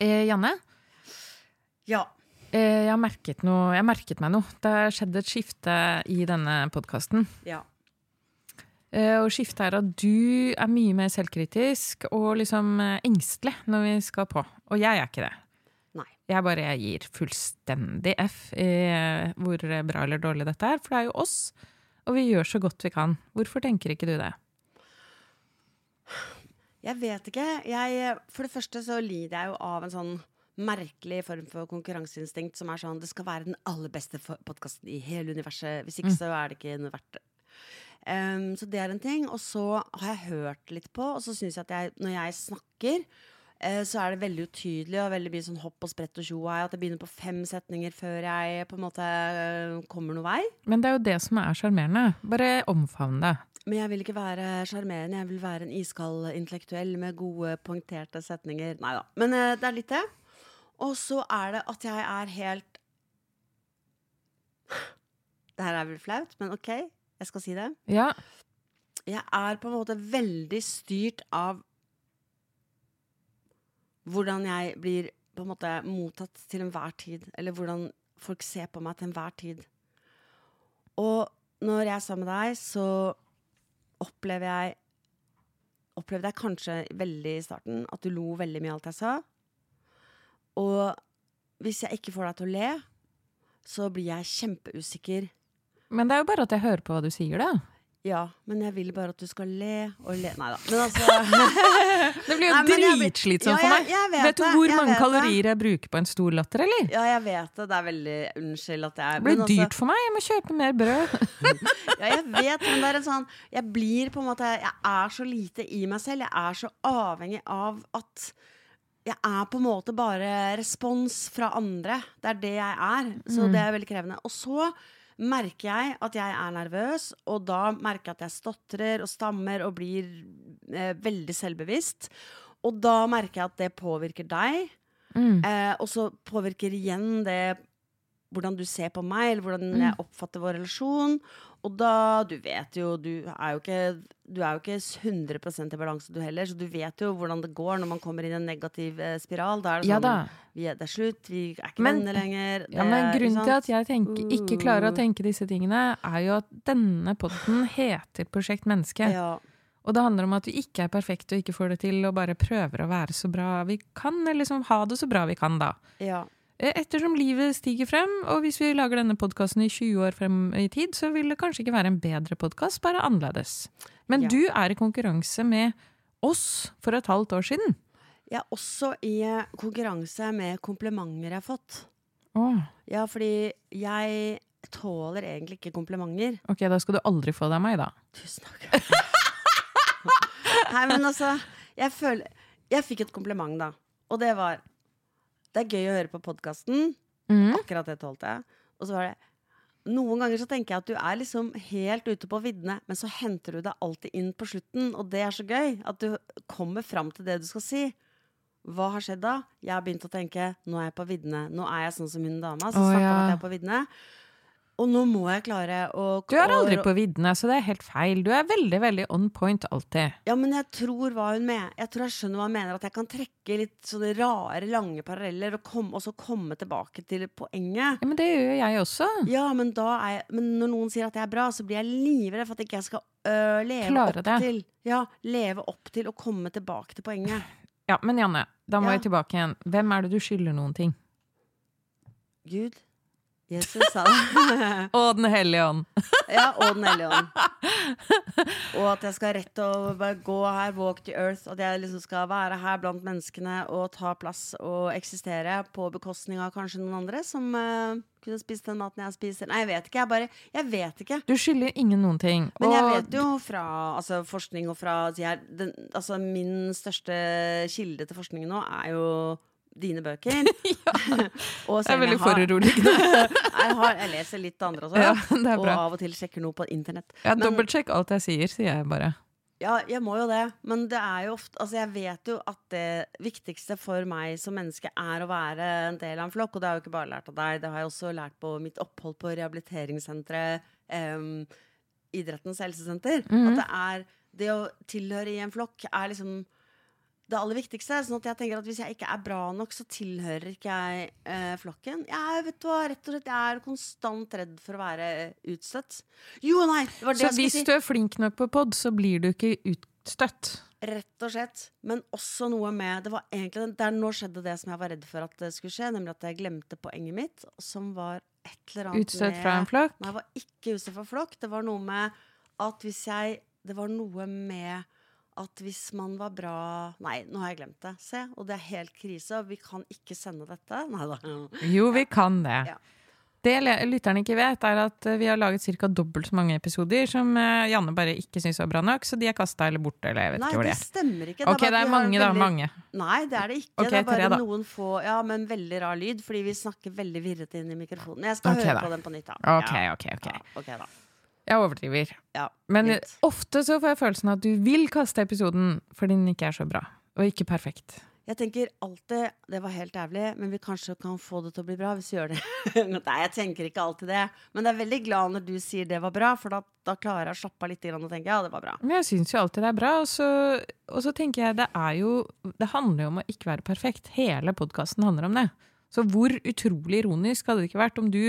Eh, Janne, Ja. eh, jeg, har merket noe, jeg har merket meg noe. Det har skjedd et skifte i denne podkasten. Ja. Eh, og skiftet er at du er mye mer selvkritisk og liksom eh, engstelig når vi skal på. Og jeg er ikke det. Nei. Jeg bare jeg gir fullstendig F i eh, hvor bra eller dårlig dette er, for det er jo oss. Og vi gjør så godt vi kan. Hvorfor tenker ikke du det? Jeg vet ikke. Jeg, for det første så lider jeg jo av en sånn merkelig form for konkurranseinstinkt som er sånn Det skal være den aller beste podkasten i hele universet. Hvis ikke så er det ikke noe verdt det. Um, så det er en ting. Og så har jeg hørt litt på, og så syns jeg at jeg, når jeg snakker, eh, så er det veldig utydelig og veldig mye sånn hopp og sprett og tjo. At jeg begynner på fem setninger før jeg på en måte eh, kommer noen vei. Men det er jo det som er sjarmerende. Bare omfavn det. Men jeg vil ikke være sjarmerende. Jeg vil være en iskald intellektuell med gode, poengterte setninger. Nei da. Men eh, det er litt det. Og så er det at jeg er helt Det her er vel flaut, men OK, jeg skal si det. Ja, Jeg er på en måte veldig styrt av hvordan jeg blir på en måte mottatt til enhver tid. Eller hvordan folk ser på meg til enhver tid. Og når jeg er sammen med deg, så opplever jeg Opplevde jeg kanskje veldig i starten at du lo veldig mye av alt jeg sa. Og hvis jeg ikke får deg til å le, så blir jeg kjempeusikker. Men det er jo bare at jeg hører på hva du sier, da. Ja, men jeg vil bare at du skal le og le Nei da. Men altså Det blir jo dritslitsomt for meg. Ja, jeg- jeg vet vet du hvor mange det. kalorier jeg bruker på en stor latter, eller? Ja, jeg vet det. Det er veldig Unnskyld at jeg Det blir altså- dyrt for meg. Jeg må kjøpe mer brød. Ja, jeg vet, men det er en sånn Jeg blir på en måte Jeg er så lite i meg selv. Jeg er så avhengig av at jeg er på en måte bare respons fra andre. Det er det jeg er. Så det er veldig krevende. Og så merker jeg at jeg er nervøs, og da merker jeg at jeg stotrer og stammer og blir eh, veldig selvbevisst. Og da merker jeg at det påvirker deg. Mm. Eh, og så påvirker igjen det hvordan du ser på meg, eller hvordan jeg oppfatter vår relasjon. Og da Du vet jo Du er jo ikke, du er jo ikke 100% i balanse, du heller, så du vet jo hvordan det går når man kommer inn i en negativ eh, spiral. Da er det sånn ja, vi er, Det er slutt, vi er ikke Men- venner lenger. Ja, men Grunnen til at jeg tenker, ikke klarer å tenke disse tingene, er jo at denne potten heter Prosjekt menneske. ja. Og det handler om at vi ikke er perfekte og ikke får det til, og bare prøver å være så bra vi kan, eller liksom ha det så bra vi kan, da. ja. Eh, Ettersom livet stiger frem, og hvis vi lager denne podkasten i 20 år frem i tid, så vil det kanskje ikke være en bedre podkast, bare annerledes. Men Ja. du er i konkurranse med oss for et halvt år siden. Jeg er også i konkurranse med komplimenter jeg har fått. Åh, Ja, fordi jeg tåler egentlig ikke komplimenter. ok, da skal du aldri få det av meg, da. Tusen takk. Nei, men altså Jeg føler Jeg fikk et kompliment, da. Og det var Det er gøy å høre på podkasten. Mm. Akkurat det tålte jeg. Og så var det Noen ganger så tenker jeg at du er liksom helt ute på viddene, men så henter du deg alltid inn på slutten, og det er så gøy. At du kommer fram til det du skal si. Hva har skjedd da? Jeg har begynt å tenke nå er jeg på viddene. Nå er jeg sånn som hun dama som Å, snakka om at jeg er på viddene. Og nå må jeg klare å Du er aldri på viddene, så det er helt feil. Du er veldig, veldig on point alltid. Ja, men jeg tror hva hun mener. Jeg tror jeg skjønner hva hun mener. At jeg kan trekke litt sånne rare, lange paralleller og, kom, og så komme tilbake til poenget. Ja, Men det gjør jeg også. Ja, men, da er jeg, men når noen sier at jeg er bra, så blir jeg livredd for at ikke jeg skal øh, leve Klare opp det. til Ja, leve opp til å komme tilbake til poenget. Ja, Men Janne, da må Ja. jeg tilbake igjen. Hvem er det du skylder noen ting? Gud. Jesus sa det. og Den hellige ånd. ja, og Den hellige ånd. Og at jeg skal rett og gå her, walk the earth. At jeg liksom skal være her blant menneskene og ta plass og eksistere på bekostning av kanskje noen andre som uh, kunne spist den maten jeg spiser. Nei, jeg vet ikke. Jeg bare Jeg vet ikke. Du skylder ingen noen ting. Men jeg vet jo fra altså, forskning og fra altså, jeg, den, altså, Min største kilde til forskning nå er jo dine bøker. og Det er veldig foruroligende. jeg, har, jeg leser litt andre også. Ja, og av og til sjekker noe på internett. Ja, Dobbeltsjekk alt jeg sier, sier jeg bare. Ja, jeg må jo det. Men det er jo ofte Altså, jeg vet jo at det viktigste for meg som menneske er å være en del av en flokk. Og det har jeg jo ikke bare lært av deg, det har jeg også lært på mitt opphold på rehabiliteringssenteret, um, idrettens helsesenter. Mhm. At det er Det å tilhøre i en flokk er liksom det aller viktigste. Sånn at jeg tenker at hvis jeg ikke er bra nok, så tilhører ikke jeg eh, flokken. Jeg vet hva, rett og slett, jeg er konstant redd for å være utstøtt. Jo, nei! Det var det Så jeg hvis si. du er flink nok på pod, så blir du ikke utstøtt. Rett og slett. Men også noe med Det var egentlig der nå skjedde det som jeg var redd for at det skulle skje, nemlig at jeg glemte poenget mitt, som var et eller annet Utstøtt med fra en flokk. Nei, jeg var ikke utstøtt fra flokk. Det var noe med at hvis jeg Det var noe med at hvis man var bra Nei, nå har jeg glemt det. Se, og det er helt krise. Og vi kan ikke sende dette. Nei da. Jo, vi kan det. Ja. Det lytterne ikke vet, er at eh, vi har laget ca. dobbelt så mange episoder som eh, Janne bare ikke syns var bra nok, så de er kasta eller borte, eller jeg vet Nei, ikke hvor de det er. stemmer ikke. Ok, det er vi har mange, da. Mange. Nei, det er det ikke. Okay, det er bare tre, noen få Ja, men veldig rar lyd, fordi vi snakker veldig virrete inn i mikrofonen. Jeg skal okay, høre da. på den på nytt, da. Ok, ok, ok. Ja, ok, da. Jeg overdriver. Ja, Men litt. ofte så får jeg følelsen av at du vil kaste episoden fordi den ikke er så bra. Og ikke perfekt. Jeg tenker alltid det var helt jævlig, men vi kanskje kan få det til å bli bra hvis vi gjør det. Nei, jeg tenker ikke alltid det. Men jeg er veldig glad når du sier det var bra, for da, da klarer jeg å slappe av litt og tenke ja, det var bra. Men jeg syns jo alltid det er bra. Og så, og så tenker jeg det er jo Det handler jo om å ikke være perfekt. Hele podkasten handler om det. Så hvor utrolig ironisk hadde det ikke vært om du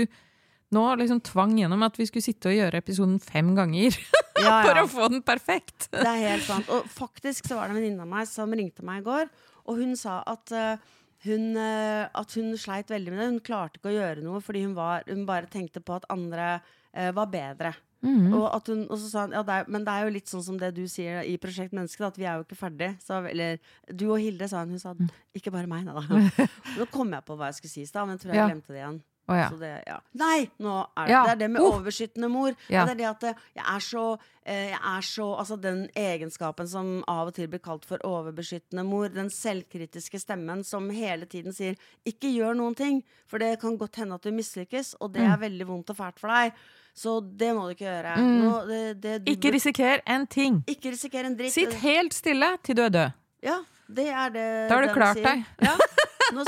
nå liksom tvang gjennom at vi skulle sitte og gjøre episoden fem ganger Ja, for å få den perfekt? Det er helt sant. Og faktisk så var det en venninne av meg som ringte meg i går, og hun sa at uh, hun, eh, at hun sleit veldig med det. Hun klarte ikke å gjøre noe fordi hun, var, hun bare tenkte på at andre uh, var bedre. Mhm. Og, at hun, og så sa hun ja, det er, men det er jo litt sånn som det du sier i Prosjekt Menneske, at vi er jo ikke ferdig. Så, eller du og Hilde, sa hun. Hun sa Mm. ikke bare meg, nei da. Nå kom jeg på hva jeg skulle si i stad, men jeg tror jeg Ja. glemte det igjen. Å ja. Så det, ja. Nei, nå er det Ja. det er det med overbeskyttende mor. Det er det at eh, jeg er så eh, Jeg er så Altså den egenskapen som av og til blir kalt for overbeskyttende mor, den selvkritiske stemmen som hele tiden sier 'ikke gjør noen ting', for det kan godt hende at du mislykkes, og det Mm. er veldig vondt og fælt for deg. Så det må du ikke gjøre. Mm. Nå, det, det, du Ikke risiker en ting. ikke risiker en dritt. Sitt helt stille til du er død. Ja, det er det Da har du klart sier. deg. Ja. Nå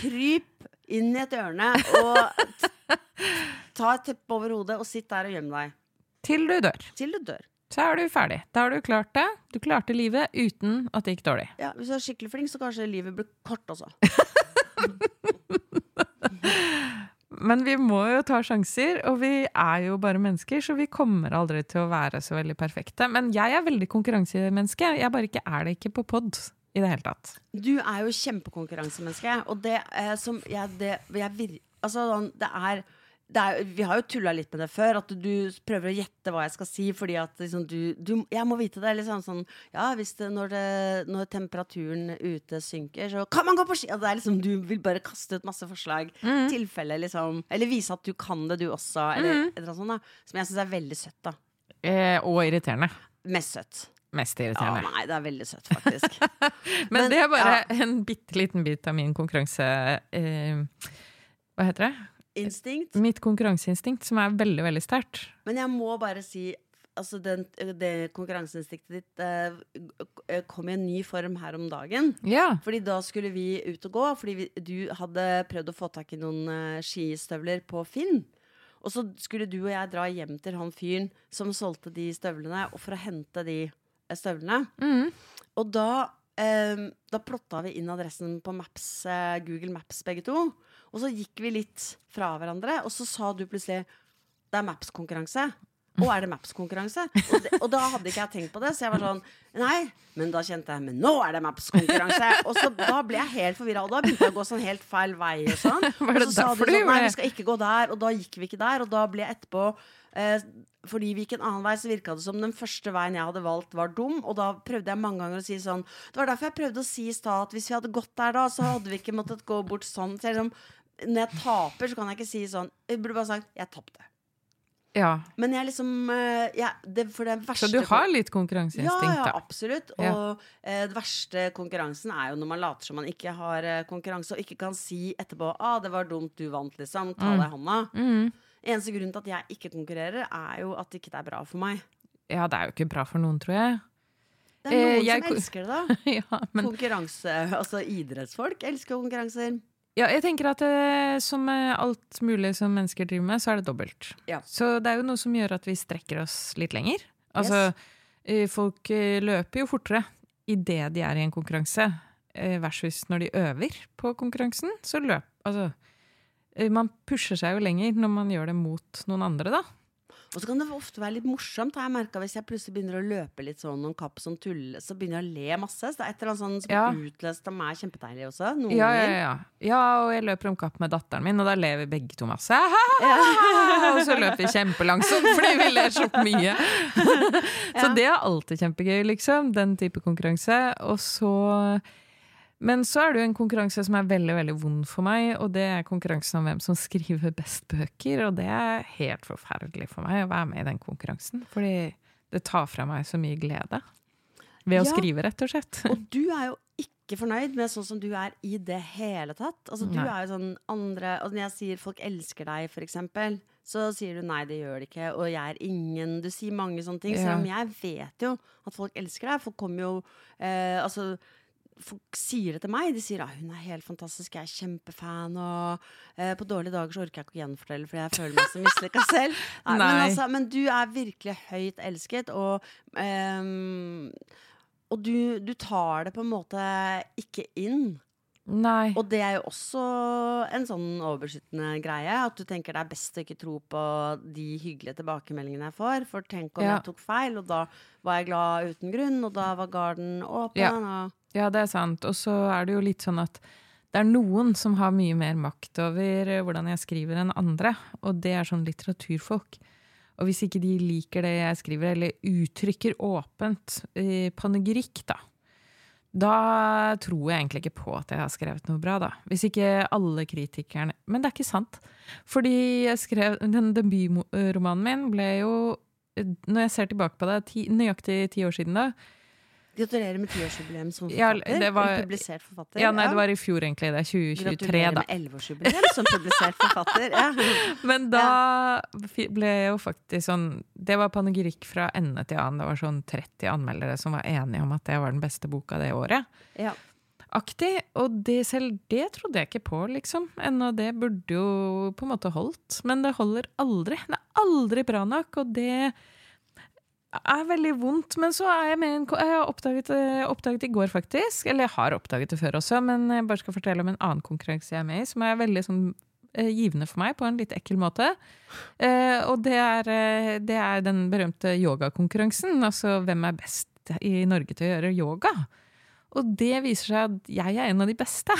kryp inn i et hjørne og ta et teppe over hodet og sitt der og gjem deg. Til du dør. Til du dør. Så er du ferdig. Da har du klart det. Du klarte livet uten at det gikk dårlig. Ja, hvis du er skikkelig flink, så kanskje livet blir kort også. Men vi må jo ta sjanser, og vi er jo bare mennesker, så vi kommer aldri til å være så veldig perfekte. Men jeg er veldig konkurransemenneske. Jeg bare ikke er det ikke på pod i det hele tatt. Du er jo kjempekonkurransemenneske, og det eh, som jeg, det, jeg vir, Altså, sånn, det er det er, vi har jo tulla litt med det før, at du prøver å gjette hva jeg skal si. Fordi at liksom, du, du Jeg må vite det. Liksom, sånn, ja, hvis det, når, det, når temperaturen ute synker, så kan man gå på ski! Og det er liksom, du vil bare kaste ut masse forslag. Tilfelle, liksom. Eller vise at du kan det, du også. Eller mm. eller sånt. Da, som jeg syns er veldig søtt. da Eh, og irriterende. Mest søtt. Mest Ja, nei, det er veldig søtt, faktisk. Men, men, det er bare en bitte liten bit av min konkurranse... Eh, hva heter det? Instinkt. Mitt konkurranseinstinkt, som er veldig, veldig sterkt. Men jeg må bare si Altså den, det konkurranseinstinktet ditt eh, kom i en ny form her om dagen. Ja. Fordi da skulle vi ut og gå, fordi vi, du hadde prøvd å få tak i noen eh, skistøvler på Finn. Og så skulle du og jeg dra hjem til han fyren som solgte de støvlene, og for å hente de støvlene. Mm. Og da, eh, da plotta vi inn adressen på Maps, eh, Google Maps begge to. Og så gikk vi litt fra hverandre, og så sa du plutselig det er Maps-konkurranse. Og er det Maps-konkurranse? Og, og da hadde ikke jeg tenkt på det, så jeg var sånn Nei. Men da kjente jeg Men nå er det Maps-konkurranse! Og så da ble jeg helt forvirra, og da begynte jeg å gå sånn helt feil vei og sånn. Og så sa du sånn Nei, vi skal ikke gå der. Og da gikk vi ikke der, og da ble jeg etterpå eh, fordi vi gikk en annen vei, så virka det som den første veien jeg hadde valgt, var dum. Og da prøvde jeg mange ganger å si sånn Det var derfor jeg prøvde å si i stad at hvis vi hadde gått der da, så hadde vi ikke måttet gå bort sånn. Så jeg liksom, når jeg taper, så kan jeg ikke si sånn Jeg burde bare sagt 'jeg tapte'. ja. Men jeg liksom eh, jeg, det, For det verste Så du har litt konkurranseinstinkt, da? ja, ja absolutt. Ja. Og eh, det verste konkurransen er jo når man later som man ikke har eh, konkurranse, og ikke kan si etterpå 'ah, det var dumt, du vant', liksom. Ta Mm. deg i hånda. Mm. Eneste grunn til at jeg ikke konkurrerer, er jo at det ikke er bra for meg. Ja, det er jo ikke bra for noen, tror jeg. Det er noen Eh, jeg som elsker det, da. ja, men Konkurranse, altså idrettsfolk elsker konkurranser. Ja, jeg tenker at eh, som eh, alt mulig som mennesker driver med, så er det dobbelt. Ja. Så det er jo noe som gjør at vi strekker oss litt lenger. Altså, yes. folk eh, løper jo fortere idet de er i en konkurranse, eh, versus når de øver på konkurransen, så løp Altså, eh, man pusher seg jo lenger når man gjør det mot noen andre, da. Og så kan det ofte være litt morsomt, jeg merka. Hvis jeg plutselig begynner å løpe litt sånn noen kapp som tuller, så begynner jeg å le masse. Så det er et eller annet sånn som Ja. av meg kjempedeilig også. Ja, ja, ja. ja, og jeg løper om kapp med datteren min, og da ler vi begge to masse. Ja. Og så løper vi kjempelangsomt fordi vi ler så mye. Så det er alltid kjempegøy, liksom. Den type konkurranse. Og så Men så er det jo en konkurranse som er veldig veldig vond for meg, og det er konkurransen om hvem som skriver best bøker. Og det er helt forferdelig for meg å være med i den konkurransen. Fordi det tar fra meg så mye glede ved å Ja. skrive, rett og slett. Og du er jo ikke fornøyd med sånn som du er i det hele tatt. Altså, du Nei. er jo sånn andre altså, Når jeg sier folk elsker deg, for eksempel, så sier du nei, det gjør det ikke, og jeg er ingen. Du sier mange sånne ting. Ja. Selv om jeg vet jo at folk elsker deg. Folk kommer jo eh, Altså Folk sier det til meg. De sier at hun er helt fantastisk, jeg er kjempefan. Og eh, på dårlige dager så orker jeg ikke å gjenfortelle, fordi jeg føler meg så mislykka selv. Nei, Men, altså, men du er virkelig høyt elsket, og eh, og du, du tar det på en måte ikke inn. Nei. Og det er jo også en sånn overbeskyttende greie. At du tenker det er best å ikke tro på de hyggelige tilbakemeldingene jeg får. For tenk om Ja. jeg tok feil, og da var jeg glad uten grunn, og da var garden åpen. Ja. Ja, det er sant. Og så er det jo litt sånn at det er noen som har mye mer makt over eh, hvordan jeg skriver enn andre, og det er sånn litteraturfolk. Og hvis ikke de liker det jeg skriver, eller uttrykker åpent eh, panegyrikk, da, da tror jeg egentlig ikke på at jeg har skrevet noe bra, da. Hvis ikke alle kritikerne Men det er ikke sant. Fordi jeg skrev Den debutromanen min ble jo eh, Når jeg ser tilbake på det, ti, nøyaktig ti år siden da, Gratulerer med tiårsjubileum som forfatter. Ja, var- publisert forfatter. Ja, nei, det var i fjor egentlig, det. er 2023, Gratulerer da. med elleveårsjubileum som publisert forfatter. Ja. Men da ja. ble jeg jo faktisk sånn Det var panegyrikk fra ende til annen. Det var sånn 30 anmeldere som var enige om at det var den beste boka det året. Ja. Aktig. Og det, selv det trodde jeg ikke på, liksom. Ennå det burde jo på en måte holdt. Men det holder aldri. Det er aldri bra nok, og det er veldig vondt. Men så er jeg med en Jeg har oppdaget, eh, oppdaget i går, faktisk. Eller jeg har oppdaget det før også, men jeg bare skal fortelle om en annen konkurranse jeg er med i, som er veldig sånn eh, givende for meg på en litt ekkel måte. Eh, og det er, det er den berømte yogakonkurransen. Altså hvem er best i Norge til å gjøre yoga? Og det viser seg at jeg er en av de beste.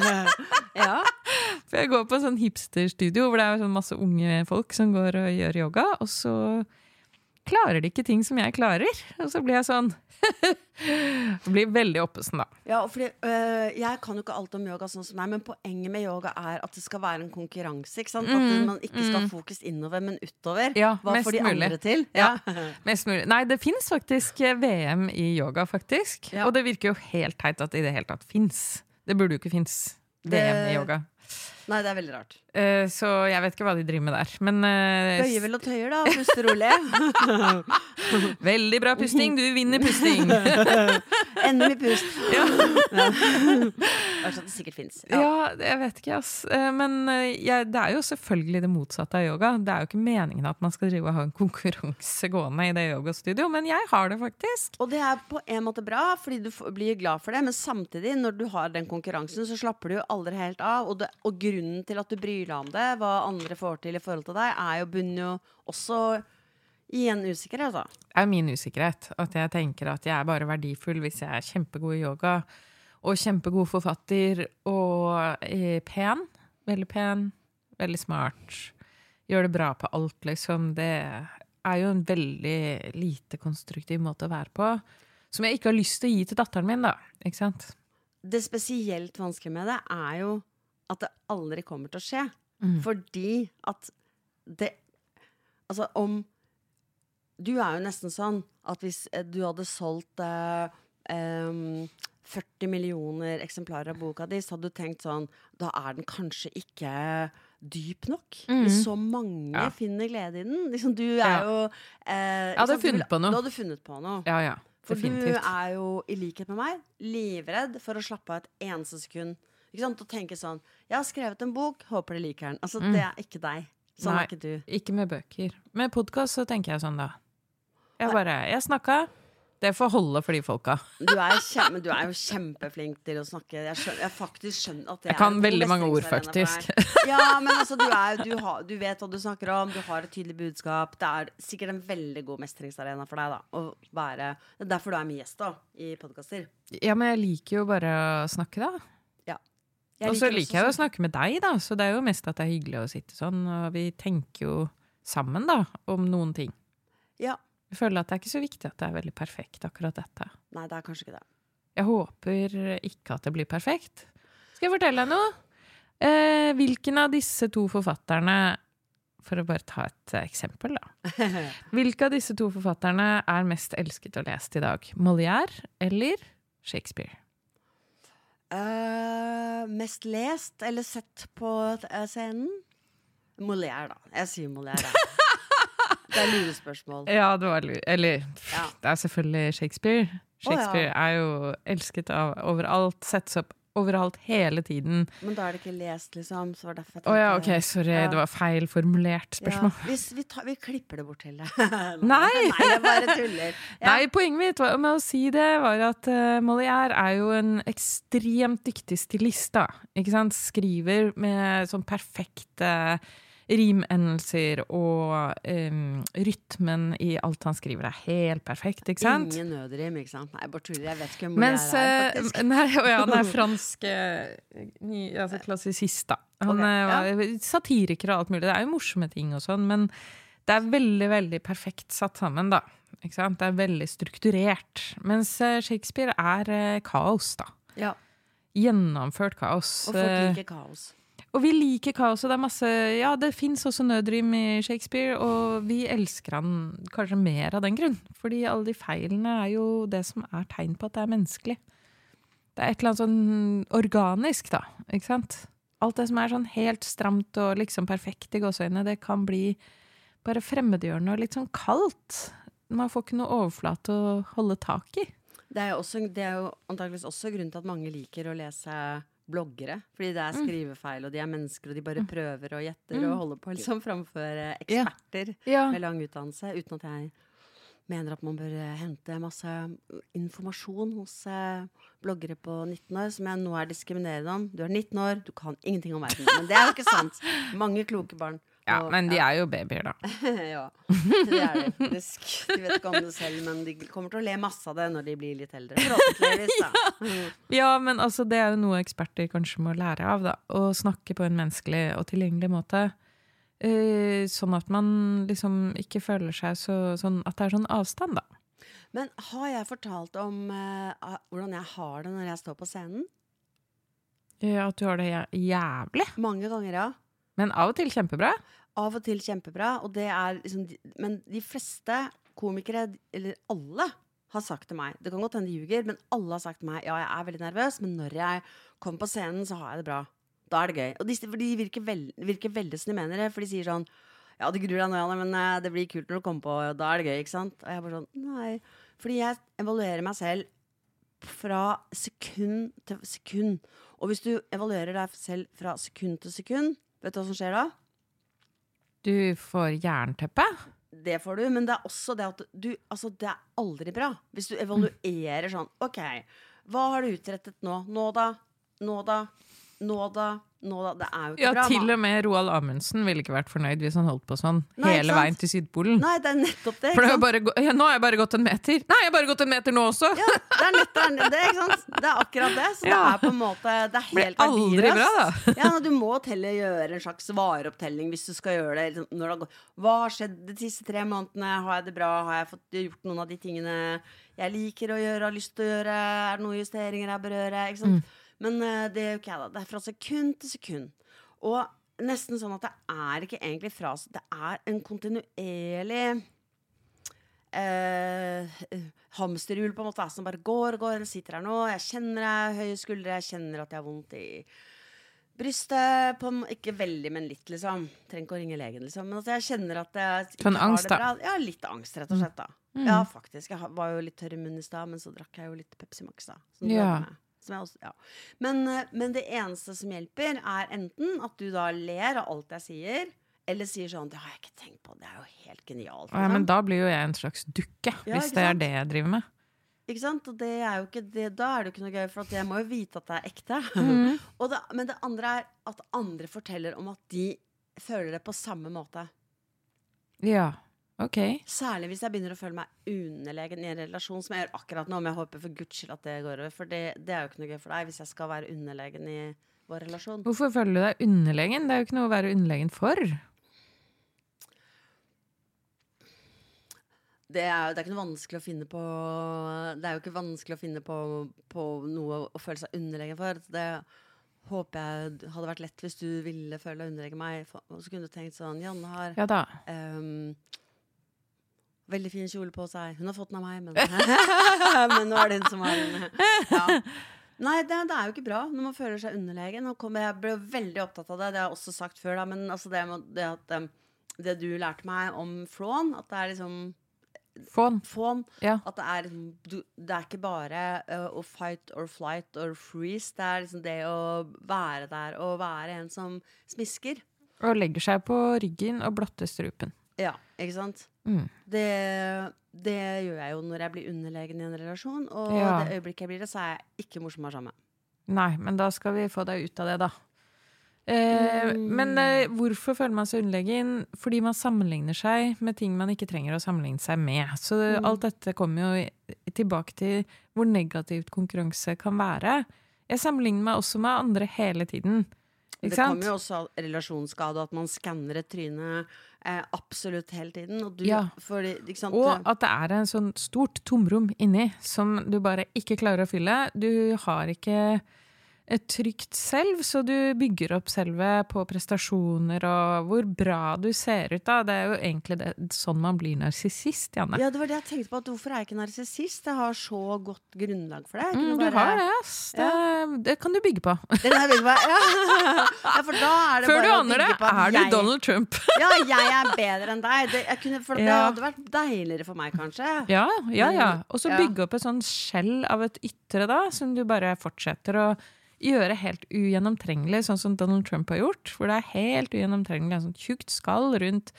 ja. For jeg går på en sånn hipsterstudio hvor det er sånn masse unge folk som går og gjør yoga, og så klarer de ikke ting som jeg klarer. Og så blir jeg sånn Det blir veldig oppesen, da. Ja, fordi, øh, Jeg kan jo ikke alt om yoga, sånn som deg, men poenget med yoga er at det skal være en konkurranse. ikke sant? At Mm, man ikke skal ha fokus innover, men utover. Ja, Hva mest får de mulig. andre til? Ja. Mest mulig. Nei, det fins faktisk eh, VM i yoga, faktisk. Ja. Og det virker jo helt teit at det i det hele tatt fins. Det burde jo ikke fins VM i yoga. Nei, det er veldig rart. Uh, så jeg vet ikke hva de driver med der. Men uh, Bøyer vel og tøyer, da. Puster rolig. veldig bra pusting! Du vinner pusting! Endelig pust. Ja. Det er sånn det sikkert fins. Ja, jeg vet ikke, ass. Eh, Men ja, det er jo selvfølgelig det motsatte av yoga. Det er jo ikke meningen at man skal drive og ha en konkurranse gående i det yogastudio, men jeg har det faktisk. Og det er på en måte bra, fordi du blir glad for det, men samtidig, når du har den konkurransen, så slapper du jo aldri helt av. Og, det, og grunnen til at du bryr deg om det, hva andre får til i forhold til deg, er jo bunnet jo også i en usikkerhet, da. Det er min usikkerhet. At jeg tenker at jeg er bare verdifull hvis jeg er kjempegod i yoga. Og kjempegod forfatter og eh, pen. Veldig pen. Veldig smart. Gjør det bra på alt, liksom. Det er jo en veldig lite konstruktiv måte å være på. Som jeg ikke har lyst til å gi til datteren min, da. Ikke sant? Det spesielt vanskelige med det er jo at det aldri kommer til å skje. Mm. Fordi at det Altså, om Du er jo nesten sånn at hvis eh, du hadde solgt eh, em, 40 millioner eksemplarer av boka di, så hadde du tenkt sånn Da er den kanskje ikke dyp nok. Hvis så mange Ja. finner glede i den. Liksom, du er Ja. jo eh, Jeg hadde sant? Du funnet på noe. Du hadde funnet på noe. Ja, ja. For du er jo, i likhet med meg, livredd for å slappe av et eneste sekund. Ikke sant? Og tenke sånn Jeg har skrevet en bok, håper de liker den. Altså, Mm. Det er ikke deg. Sånn Nei. er ikke du. Ikke med bøker. Med podkast så tenker jeg sånn, da. Jeg bare Jeg snakka, Det får holde for de folka. Du er, kjem, men du er jo kjempeflink til å snakke. Jeg, skjønner, jeg faktisk skjønner at det Jeg kan er veldig mange ord, faktisk. Ja, men altså, du, er, du, har, du vet hva du snakker om, du har et tydelig budskap. Det er sikkert en veldig god mestringsarena for deg. da å være, Det er derfor du er min gjest da i podkaster. Ja, men jeg liker jo bare å snakke, da. Og så liker jeg jo å snakke med deg, da, så det er jo mest at det er hyggelig å sitte sånn. Og vi tenker jo sammen, da, om noen ting. Ja. Jeg føler at det er ikke så viktig at det er veldig perfekt, akkurat dette. Nei, det er kanskje ikke det. Jeg håper ikke at det blir perfekt. Skal jeg fortelle deg noe? Eh, hvilken av disse to forfatterne For å bare ta et eksempel, da. Hvilke av disse to forfatterne er mest elsket og lest i dag? Molière eller Shakespeare? Eh, mest lest eller sett på eh, scenen? Molière, da. Jeg sier Molière. Det er lurespørsmål. Ja, det var lu- Eller Ja. det er selvfølgelig Shakespeare. Å, ja. Shakespeare er jo elsket av overalt, settes opp overalt hele tiden. Men da er det ikke lest, liksom. Så var det derfor jeg oh, ja, ok, sorry, Ja. det var feil formulert spørsmål. Ja, hvis vi, tar, vi klipper det bort til det. Nei! Nei, jeg bare tuller. Ja. Nei, poenget mitt var- med å si det var at uh, Molière er jo en ekstremt dyktig stilist, da. Ikke sant? Skriver med sånn perfekte rimendelser, og um, rytmen i alt han skriver er helt perfekt, ikke sant? Ingen nødrim, ikke sant? Nei, bare tuller. Jeg vet ikke hvem Mens Molière er, Her, faktisk. Nei, ja, han er fransk eh, ny, altså klassisist, da. Han okay, ja. satiriker og alt mulig. Det er jo morsomme ting og sånn, men det er veldig, veldig perfekt satt sammen, da. Ikke sant? Det er veldig strukturert. Mens eh, Shakespeare er eh, kaos, da. Ja, Gjennomført kaos. og folk Eh, liker kaos. Og vi liker kaos, og det er masse Ja, det fins også nødrim i Shakespeare, og vi elsker han kanskje mer av den grunn. Fordi alle de feilene er jo det som er tegn på at det er menneskelig. Det er et eller annet sånn organisk, da. Ikke sant? Alt det som er sånn helt stramt og liksom perfekt i gåseøynene, det kan bli bare fremmedgjørende og litt sånn kaldt. Man får ikke noe overflate å holde tak i. Det er også, jo antakeligvis også grunnen til at mange liker å lese bloggere. Fordi det Mm. er skrivefeil, og de er mennesker, og de bare prøver og gjetter og holder på liksom framfor eksperter Ja. Ja. med lang utdannelse. Uten at jeg mener at man bør eh, hente masse informasjon hos eh, bloggere på 19 år, som jeg nå er diskriminerende om. Du er 19 år, du kan ingenting om verden. Men det er jo ikke sant. Mange kloke barn. Ja, Og- men de er jo babyer, da. ja, det er de faktisk. De vet ikke om det selv, men de kommer til å le masse av det når de blir litt eldre. Forhåpentligvis, da. Ja, men altså, det er jo noe eksperter kanskje må lære av, da. Å snakke på en menneskelig og tilgjengelig måte. Uh, sånn at man liksom ikke føler seg så sånn At det er sånn avstand, da. Men har jeg fortalt om ah, hvordan jeg har det når jeg står på scenen? Ja, at du har det jævlig. Mange ganger, ja. Men av og til kjempebra. Av og til kjempebra. Og det er liksom, men de fleste komikere, eller alle, har sagt til meg Det kan godt hende de ljuger, men alle har sagt til meg ja, jeg er veldig nervøs, men når jeg kommer på scenen, så har jeg det bra. Da er det gøy. Og de, de virker, veld, virker veldig som de mener det, for de sier sånn ja, det gruer deg nå, Janne, men eh, det blir kult når du kommer på, og da er det gøy, ikke sant? Og jeg er bare sånn, nei. Fordi jeg evaluerer meg selv fra sekund til sekund. Og hvis du evaluerer deg selv fra sekund til sekund, vet du hva som skjer da? Du får jernteppe. Det får du, men det er også det at du Altså, det er aldri bra. Hvis du evaluerer sånn OK, hva har du utrettet nå? Nå da? Nå da? Nå da? Nå da? Det er jo ikke Ja, bra. til og med Roald Amundsen ville ikke vært fornøyd hvis han holdt på sånn Nei, hele veien til Sydpolen. Nei, det er nettopp det. For det bare, ja, nå har jeg bare gått en meter. Nei, jeg har bare gått en meter nå også! Ja, det er nettopp det, det, ikke sant? det er akkurat det. Så det er på en måte Det er Blir helt aldri verdiløst. bra, da. Ja, du må telle, gjøre en slags vareopptelling hvis du skal gjøre det. liksom, det. Hva har skjedd de siste tre månedene? Har jeg det bra? Har jeg fått gjort noen av de tingene jeg liker å gjøre, har lyst til å gjøre? Er det noen justeringer jeg bør gjøre? Ikke sant? Mm. Men eh, det gjør ikke jeg, da. Det er fra sekund til sekund. Og nesten sånn at det er ikke egentlig fra Det er en kontinuerlig eh, hamsterhjul på en måte som bare går og går. Jeg sitter her nå, jeg kjenner jeg høye skuldre, jeg kjenner at jeg har vondt i brystet. På, ikke veldig, men litt, liksom. Trenger ikke å ringe legen, liksom. Men altså, jeg kjenner at jeg Sånn har angst, da? Ja, litt angst, rett og slett. da Ja, faktisk. Jeg var jo litt tørr i munnen i stad, men så drakk jeg jo litt Pepsi Max, da. Som Ja. Også, ja. men, eh, men det eneste som hjelper, er enten at du da ler av alt jeg sier, eller sier sånn 'Det har jeg ikke tenkt på. Det er jo helt genialt'. Ja, men liksom. da blir jo jeg en slags dukke, Ja, hvis det er det jeg driver med. Ikke sant? Og det er jo ikke det, da er det jo ikke noe gøy, for jeg må jo vite at det er ekte. Mm. det, men det andre er at andre forteller om at de føler det på samme måte. Ja. Ok. Særlig hvis jeg begynner å føle meg underlegen i en relasjon, som jeg gjør akkurat nå. Men jeg håper for guds skyld at det går over, for det, det er jo ikke noe gøy for deg hvis jeg skal være underlegen i vår relasjon. Hvorfor føler du deg underlegen? Det er jo ikke noe å være underlegen for. Det er, det er ikke noe vanskelig å finne på Det er jo ikke vanskelig å finne på, på noe å føle seg underlegen for. Det håper jeg hadde vært lett hvis du ville føle deg underlegen meg. Og så kunne du tenkt sånn Janne har Ja da. Veldig fin kjole på seg. Hun har fått den av meg, men Men nå er det hun som har den. Ja. Nei, det, det er jo ikke bra når man føler seg underlegen. Jeg ble veldig opptatt av det, det har jeg også sagt før, da, men altså det, det at det du lærte meg om flån, at det er liksom Fån. Fån. Ja. At det er, liksom, det er ikke bare uh, å fight or flight or freeze. Det er liksom det å være der og være en som smisker. Og legger seg på ryggen og blotter strupen. Ja, ikke sant? Mm. Det, det gjør jeg jo når jeg blir underlegen i en relasjon. Og Ja. det øyeblikket jeg blir det, så er jeg ikke morsom å være sammen med. Nei, men da skal vi få deg ut av det, da. Eh, Mm. Men eh, hvorfor føler man seg underlegen? Fordi man sammenligner seg med ting man ikke trenger å sammenligne seg med. Så Mm. alt dette kommer jo tilbake til hvor negativt konkurranse kan være. Jeg sammenligner meg også med andre hele tiden. Ikke Det sant? kommer jo også av relasjonsskade, at man skanner et tryne eh, absolutt hele tiden. Og du, Ja. fordi? Og at det er en sånn stort tomrom inni som du bare ikke klarer å fylle. Du har ikke et trygt selv, så du bygger opp selve på prestasjoner og hvor bra du ser ut. da. Det er jo egentlig det, sånn man blir narsissist, Janne. Ja, det var det jeg tenkte på. At hvorfor er jeg ikke narsissist? Jeg har så godt grunnlag for det. Mm, du bare- har det, ass. Det, det kan du bygge på. Det kan jeg bygge på. Ja. ja, for da er det Før bare å aner det, er du jeg- Donald Trump. Ja, jeg er bedre enn deg. Det, kunne, for det Ja. hadde vært deiligere for meg, kanskje. Ja, ja, ja. Og så bygge opp et sånn skjell av et ytre, da, som du bare fortsetter å gjøre helt ugjennomtrengelig, sånn som Donald Trump har gjort. Hvor det er helt ugjennomtrengelig. En sånt tjukt skall rundt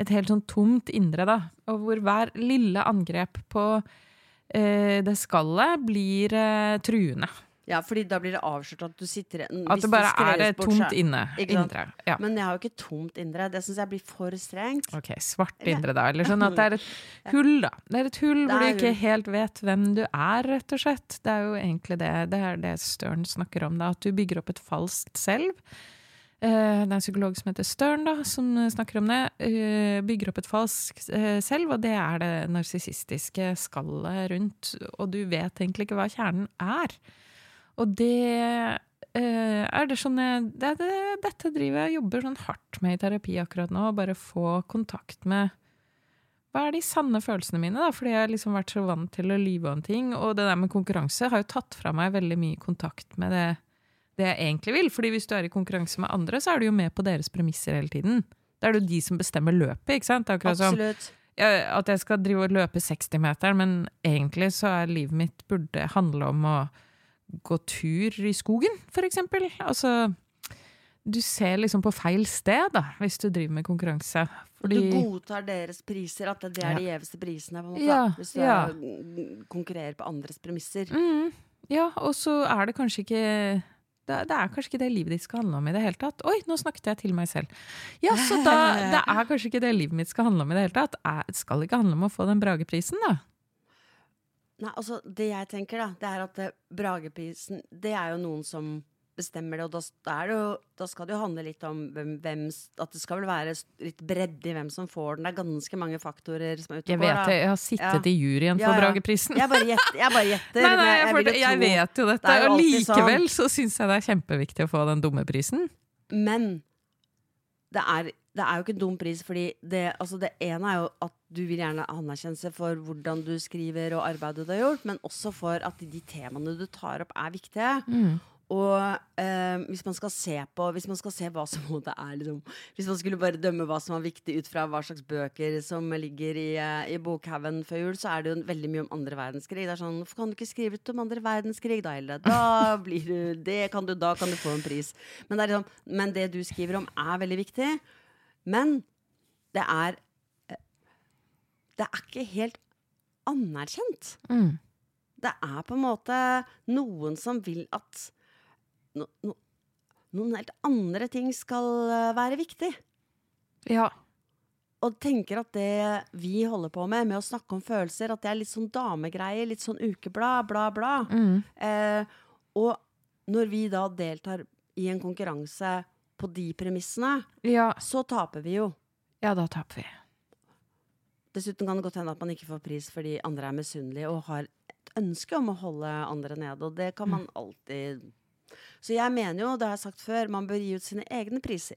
et helt sånn tomt indre, da. Og hvor hver lille angrep på eh, det skallet blir eh, truende. Ja, fordi da blir det avslørt at du sitter At hvis det bare er et bort, tomt inne. Indre. Ja. Men jeg har jo ikke tomt indre. Det syns jeg blir for strengt. Ok, svart indre, da. Eller sånn at det er et hull, da. Det er et hull er hvor du ikke helt vet hvem du er, rett og slett. Det er jo egentlig det det er det Stern snakker om, da. At du bygger opp et falskt selv. Eh, Det er en psykolog som heter Stern, da, som snakker om det. Eh, Bygger opp et falskt eh, selv, og det er det narsissistiske skallet rundt. Og du vet egentlig ikke hva kjernen er. Og det eh, er det sånn det, er det, Dette driver jeg jobber sånn hardt med i terapi akkurat nå. Bare få kontakt med hva er de sanne følelsene mine, da? Fordi jeg har liksom vært så vant til å lyve om ting. Og det der med konkurranse har jo tatt fra meg veldig mye kontakt med det, det jeg egentlig vil. Fordi hvis du er i konkurranse med andre, så er du jo med på deres premisser hele tiden. Da er det jo de som bestemmer løpet, ikke sant? Akkurat som Absolutt. ja, at jeg skal drive og løpe 60-meteren, men egentlig så er livet mitt burde handle om å gå tur i skogen, for eksempel. Altså, du ser liksom på feil sted, da, hvis du driver med konkurranse. Fordi Du godtar deres priser, at det er de gjeveste prisene. På en måte, Ja, hvis du ja. konkurrerer på andres premisser. mm, Ja, og så er det kanskje ikke det, det er kanskje ikke det livet ditt skal handle om i det hele tatt. Oi, nå snakket jeg til meg selv. Ja, så da Det er kanskje ikke det livet mitt skal handle om i det hele tatt. Det skal ikke handle om å få den Brageprisen, da. Nei, altså, det jeg tenker, da, det er at det, Brageprisen Det er jo noen som bestemmer det, og da, er det jo, da skal det jo handle litt om hvem, hvem At det skal vel være litt bredde i hvem som får den. Det er ganske mange faktorer som er ute Jeg vet det, jeg har sittet Ja. i juryen for ja. Brageprisen. Jeg bare gjetter. Jeg bare gjetter Nei, nei, jeg, jeg, det- jeg vet jo dette. Det Og likevel sånn. likevel så syns jeg det er kjempeviktig å få den dumme prisen. Men det er, det er jo ikke en dum pris, fordi det, altså det ene er jo at du vil gjerne anerkjennelse for hvordan du skriver og arbeidet du har gjort, men også for at de temaene du tar opp, er viktige. Mm. Og eh, hvis man skal se på Hvis man skal se hva som det er liksom, Hvis man skulle bare dømme hva som var viktig ut fra hva slags bøker som ligger i, eh, i bokhaugen før jul, så er det jo veldig mye om andre verdenskrig. Det er sånn, Hvorfor kan du ikke skrive ut om andre verdenskrig, da, Hilde? Da blir du det kan du, Da kan du få en pris. Men det, er liksom, men det du skriver om, er veldig viktig. Men det er eh, Det er ikke helt anerkjent. Mm. Det er på en måte noen som vil at no, no, noen helt andre ting skal eh, være viktig. Ja. Og tenker at det vi holder på med, med å snakke om følelser, at det er litt sånn damegreier, litt sånn ukeblad, bla, bla. Mm. Eh, og når vi da deltar i en konkurranse på de premissene, ja. så taper vi jo. Ja, da taper vi. Dessuten kan det godt hende at man ikke får pris fordi andre er misunnelige og har et ønske om å holde andre nede, og det kan man alltid Så jeg mener jo, det har jeg sagt før, man bør gi ut sine egne priser.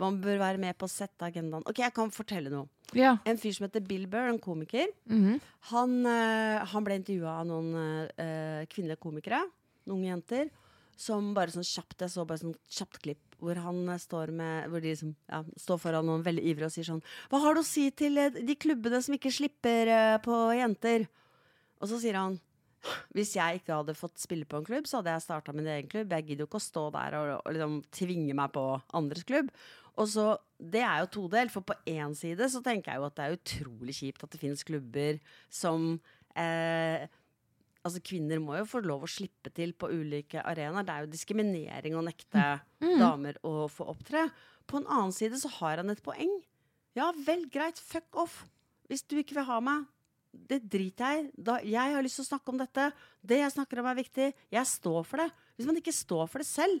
Man bør være med på å sette agendaen. Ok, jeg kan fortelle noe. Ja. En fyr som heter Bill Burr, en komiker, Mhm. han, eh, han ble intervjua av noen uh, kvinnelige komikere, noen unge jenter, som bare sånn kjapt Jeg så bare sånn kjapt klipp hvor han eh, står med Hvor de liksom, ja, står foran noen veldig ivrige og sier sånn Hva har du å si til eh, de klubbene som ikke slipper eh, på jenter? Og så sier han hvis jeg ikke hadde fått spille på en klubb, så hadde jeg starta min egen klubb. Jeg gidder jo ikke å stå der og, og liksom tvinge meg på andres klubb. Og så, Det er jo todelt, for på én side så tenker jeg jo at det er utrolig kjipt at det finnes klubber som eh, Altså Kvinner må jo få lov å slippe til på ulike arenaer. Det er jo diskriminering å nekte damer å få opptre. På en annen side så har han et poeng. Ja vel, greit, fuck off. Hvis du ikke vil ha meg, det driter jeg i. Jeg har lyst til å snakke om dette. Det jeg snakker om er viktig. Jeg står for det. Hvis man ikke står for det selv,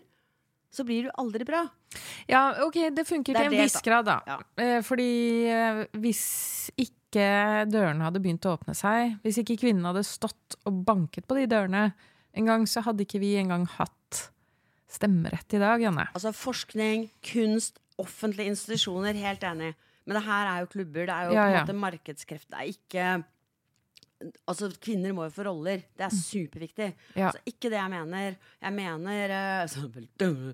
så blir du aldri bra. Ja, ok, det funker Det til en det, viss da. grad, da. Ja. Eh, fordi eh, hvis ikke dørene hadde begynt å åpne seg, hvis ikke kvinnene hadde stått og banket på de dørene en gang, så hadde ikke vi engang hatt stemmerett i dag, Janne. Altså forskning, kunst, offentlige institusjoner, helt enig. Men det her er jo klubber, det er jo Ja, på en måte markedskreft. Det er ikke Altså, kvinner må jo få roller. Det er superviktig. Mm. Ja. Altså, ikke det jeg mener. Jeg mener dø.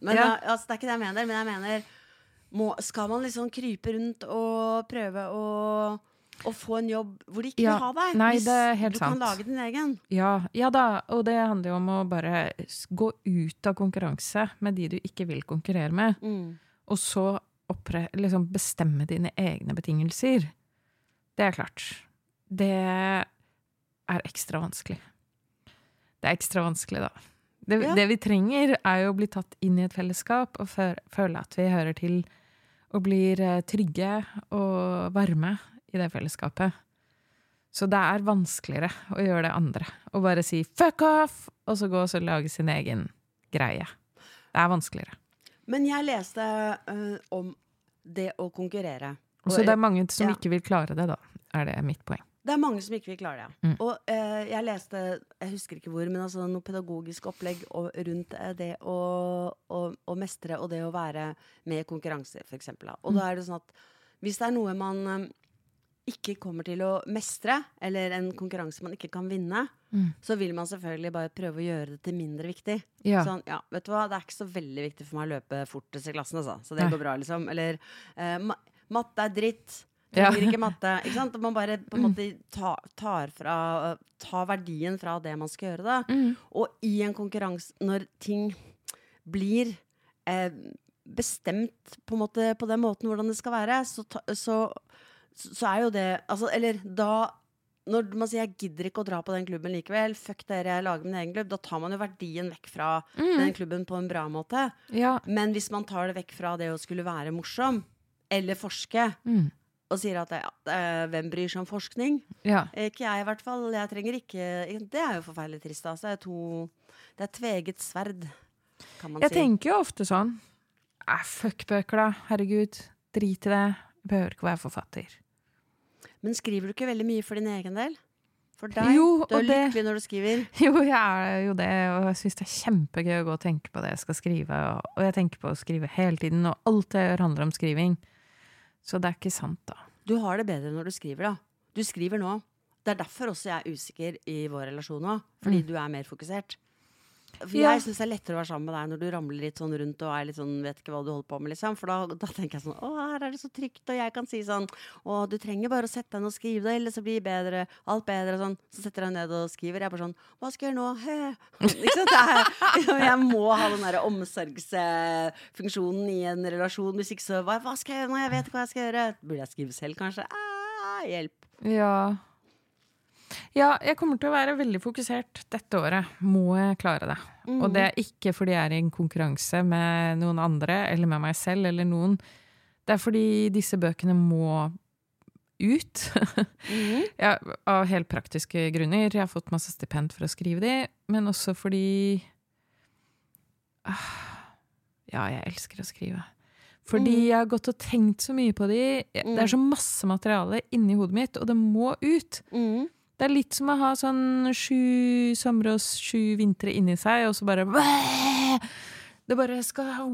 Men Ja. eh, altså, Det er ikke det jeg mener. Men jeg mener må, Skal man liksom krype rundt og prøve å, å få en jobb hvor de ikke Ja. vil ha deg? Nei, hvis det helt du sant. kan lage din egen. Ja, ja da, og det handler jo om å bare gå ut av konkurranse med de du ikke vil konkurrere med, Mm. og så oppre, liksom bestemme dine egne betingelser. Det er klart. Det er ekstra vanskelig. Det er ekstra vanskelig, da. Det, Ja. det vi trenger, er jo å bli tatt inn i et fellesskap og føle at vi hører til og blir eh, trygge og varme i det fellesskapet. Så det er vanskeligere å gjøre det andre. Å bare si 'fuck off', og så gå og så lage sin egen greie. Det er vanskeligere. Men jeg leste uh, om det å konkurrere. Og så det er mange som ja. ikke vil klare det, da. Er det mitt poeng. Det er mange som ikke vil klare det. Mm. Og eh, jeg leste, jeg husker ikke hvor, men altså noe pedagogisk opplegg og, rundt eh, det å, å, å mestre og det å være med i konkurranser, f.eks. Og Mm. da er det sånn at hvis det er noe man eh, ikke kommer til å mestre, eller en konkurranse man ikke kan vinne, Mm. så vil man selvfølgelig bare prøve å gjøre det til mindre viktig. Ja. Sånn, ja, vet du hva, det er ikke så veldig viktig for meg å løpe fortest i klassen, altså. Så det Nei. går bra, liksom. Eller eh, matte er dritt. Ja. Trenger ikke matte. Ikke sant? Man bare på en måte ta, tar, fra, tar verdien fra det man skal gjøre, da. Mm. Og i en konkurranse, når ting blir eh, bestemt på, måte, på den måten hvordan det skal være, så, ta, så, så er jo det altså, Eller da når man sier 'jeg gidder ikke å dra på den klubben likevel', fuck dere, jeg lager min egen klubb, da tar man jo verdien vekk fra den klubben på en bra måte. Ja. Men hvis man tar det vekk fra det å skulle være morsom, eller forske, Mm. Og sier at ja, eh, hvem bryr seg om forskning? ja. Ikke jeg, i hvert fall. Jeg trenger ikke Det er jo forferdelig trist. Altså. Det er to Det er tveget sverd, kan man Jeg si. tenker jo ofte sånn fuck bøker, da. Herregud. Drit i det. Jeg behøver ikke være forfatter. Men skriver du ikke veldig mye for din egen del? For deg? Jo, du er det- lykkelig når du skriver. Jo, jeg er jo det, og jeg syns det er kjempegøy å gå og tenke på det jeg skal skrive. Og, og jeg tenker på å skrive hele tiden, og alt jeg gjør handler om skriving. Så det er ikke sant, da. Du har det bedre når du skriver, da. Du skriver nå. Det er derfor også jeg er usikker i vår relasjon nå. Fordi du er mer fokusert. For. Jeg syns det er lettere å være sammen med deg når du ramler litt sånn rundt og er litt sånn, vet ikke hva du holder på med, liksom. For da, da tenker jeg sånn Å, her er det så trygt, og jeg kan si sånn Å, du trenger bare å sette deg ned og skrive det, eller så blir det bedre, alt bedre, og sånn. Så setter jeg ned og skriver. Jeg er bare sånn Hva skal jeg gjøre nå? He. Ikke sant? Er, jeg må ha den derre omsorgsfunksjonen i en relasjon. Hvis ikke så hva, hva skal jeg gjøre nå? Jeg vet ikke hva jeg skal gjøre. Burde jeg skrive selv, kanskje? Ah, hjelp. Ja. Ja, jeg kommer til å være veldig fokusert dette året. Må jeg klare det. Og det er ikke fordi jeg er i en konkurranse med noen andre, eller med meg selv, eller noen. Det er fordi disse bøkene må ut. Mm. ja, av helt praktiske grunner. Jeg har fått masse stipend for å skrive de, men også fordi ah, Ja, jeg elsker å skrive. Fordi Mhm. jeg har gått og tenkt så mye på de. Det er så masse materiale inni hodet mitt, og det må ut. Mhm. Det er litt som å ha sånn sju somre og sju vintre inni seg, og så bare Det bare skal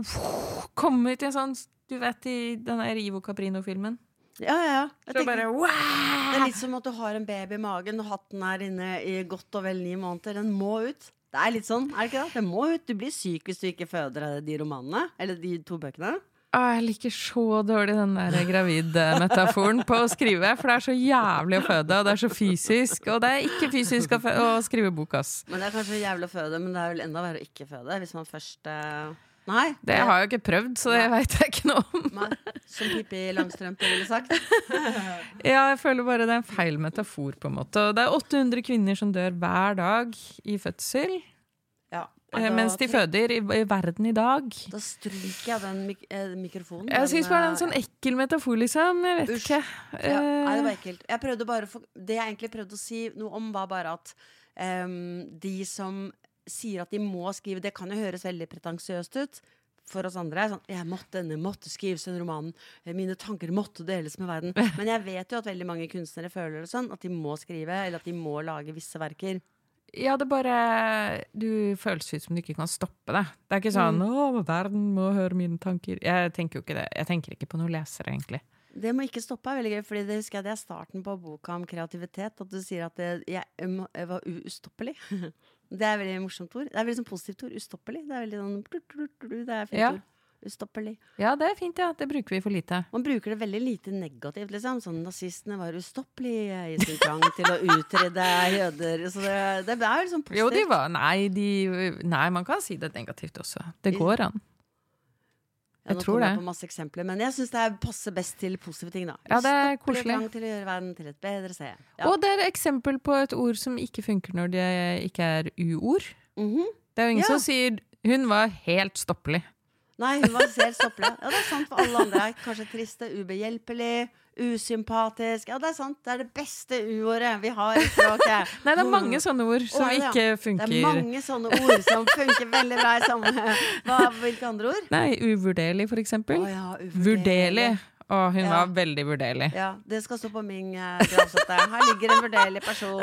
komme ut i en sånn Du vet i den der Ivo Caprino-filmen? Ja, ja, tenker- bare Det er litt som at du har en baby i magen, og hatten er inne i godt og vel ni måneder. Den må ut. Det er litt sånn, er det ikke det? Den må ut. Du blir syk hvis du ikke føder de romanene. Eller de to bøkene. Ah, jeg liker så dårlig den der gravid-metaforen på å skrive. For det er så jævlig å føde, og det er så fysisk. Og det er ikke fysisk å, å skrive bok, ass. Men det er kanskje jævlig å føde, men det er vel enda verre å ikke føde. Hvis man først uh... Nei. Det har jeg jo ikke prøvd, så det veit jeg ikke noe om. Nei, Som Pippi Langstrømpe ville sagt. Ja, jeg føler bare det er en feil metafor, på en måte. Og det er 800 kvinner som dør hver dag i fødsel. Eh, Da Mens de føder i, i verden i dag. Da stryker jeg den mik eh, mikrofonen. Jeg syns bare det er en sånn ekkel metafor, liksom. Jeg vet Usch. ikke. Ja, nei, det var Eh, ekkelt. Jeg å det jeg egentlig prøvde å si noe om, var bare at um, de som sier at de må skrive, det kan jo høres veldig pretensiøst ut. For oss andre. Sånn, jeg måtte, denne måtte skrives en roman. eh, Mine tanker måtte deles med verden. Men jeg vet jo at veldig mange kunstnere føler det sånn. At de må skrive, eller at de må lage visse verker. Ja, det bare Du føles ut som du ikke kan stoppe det. Det er ikke sånn Mm. 'Å, verden må høre mine tanker'. Jeg tenker jo ikke det. Jeg tenker ikke på noen lesere, egentlig. Det må ikke stoppe er veldig gøy, Fordi det husker jeg det er starten på boka om kreativitet. At du sier at det, jeg, jeg var ustoppelig. Det er veldig morsomt ord. Det er veldig sånn positivt ord. Ustoppelig. Det er veldig sånn Det er fint Ja. ord. Ustoppelig. Ja, det er fint, ja. Det bruker vi for lite. Man bruker det veldig lite negativt, liksom. Sånn nazistene var ustoppelige i sin trang til å utrydde jøder. Så det, det er jo liksom positivt. Jo, de var Nei, de, nei, man kan si det negativt også. Det går an. Ja, jeg tror det. på masse eksempler, men jeg syns det er- passer best til positive ting, da. Ja, det er koselig. trang til å gjøre verden til et bedre sted. Ja. Og det er eksempel på et ord som ikke funker når det ikke er u-ord. Mhm. Det er jo ingen Ja. som sier 'hun var helt stoppelig'. Nei, hun var helt stoppelig. Ja, det er sant for alle andre. er Kanskje triste, ubehjelpelig, usympatisk. Ja, det er sant. Det er det beste u-ordet vi har i språket. Nei, det er mange sånne ord som oh, ja. ikke Det er mange sånne ord som funker veldig bra i samme Hva, Hvilke andre ord? Nei, uvurderlig, for eksempel. Å ja, Vurderlig. Å, hun Ja. var veldig vurderlig. Ja, det skal stå på min uh, gravstøtte. Her ligger en vurderlig person.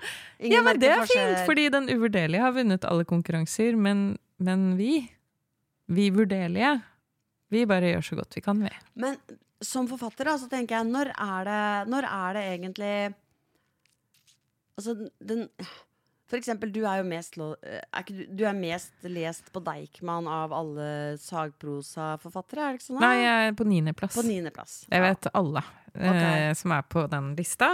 Ingen Ja, men det er fint, fordi den uvurderlige har vunnet alle konkurranser, men, men vi, vi vurderlige, vi bare gjør så godt vi kan, vi. Men som forfatter, da, så tenker jeg, når er det, når er det egentlig Altså, den For eksempel, du er jo mest, er ikke, du- du er mest lest på Deichman av alle sagprosaforfattere, er det ikke sånn? Nei, jeg er på niendeplass. På niendeplass. Jeg vet alle eh, som er på den lista.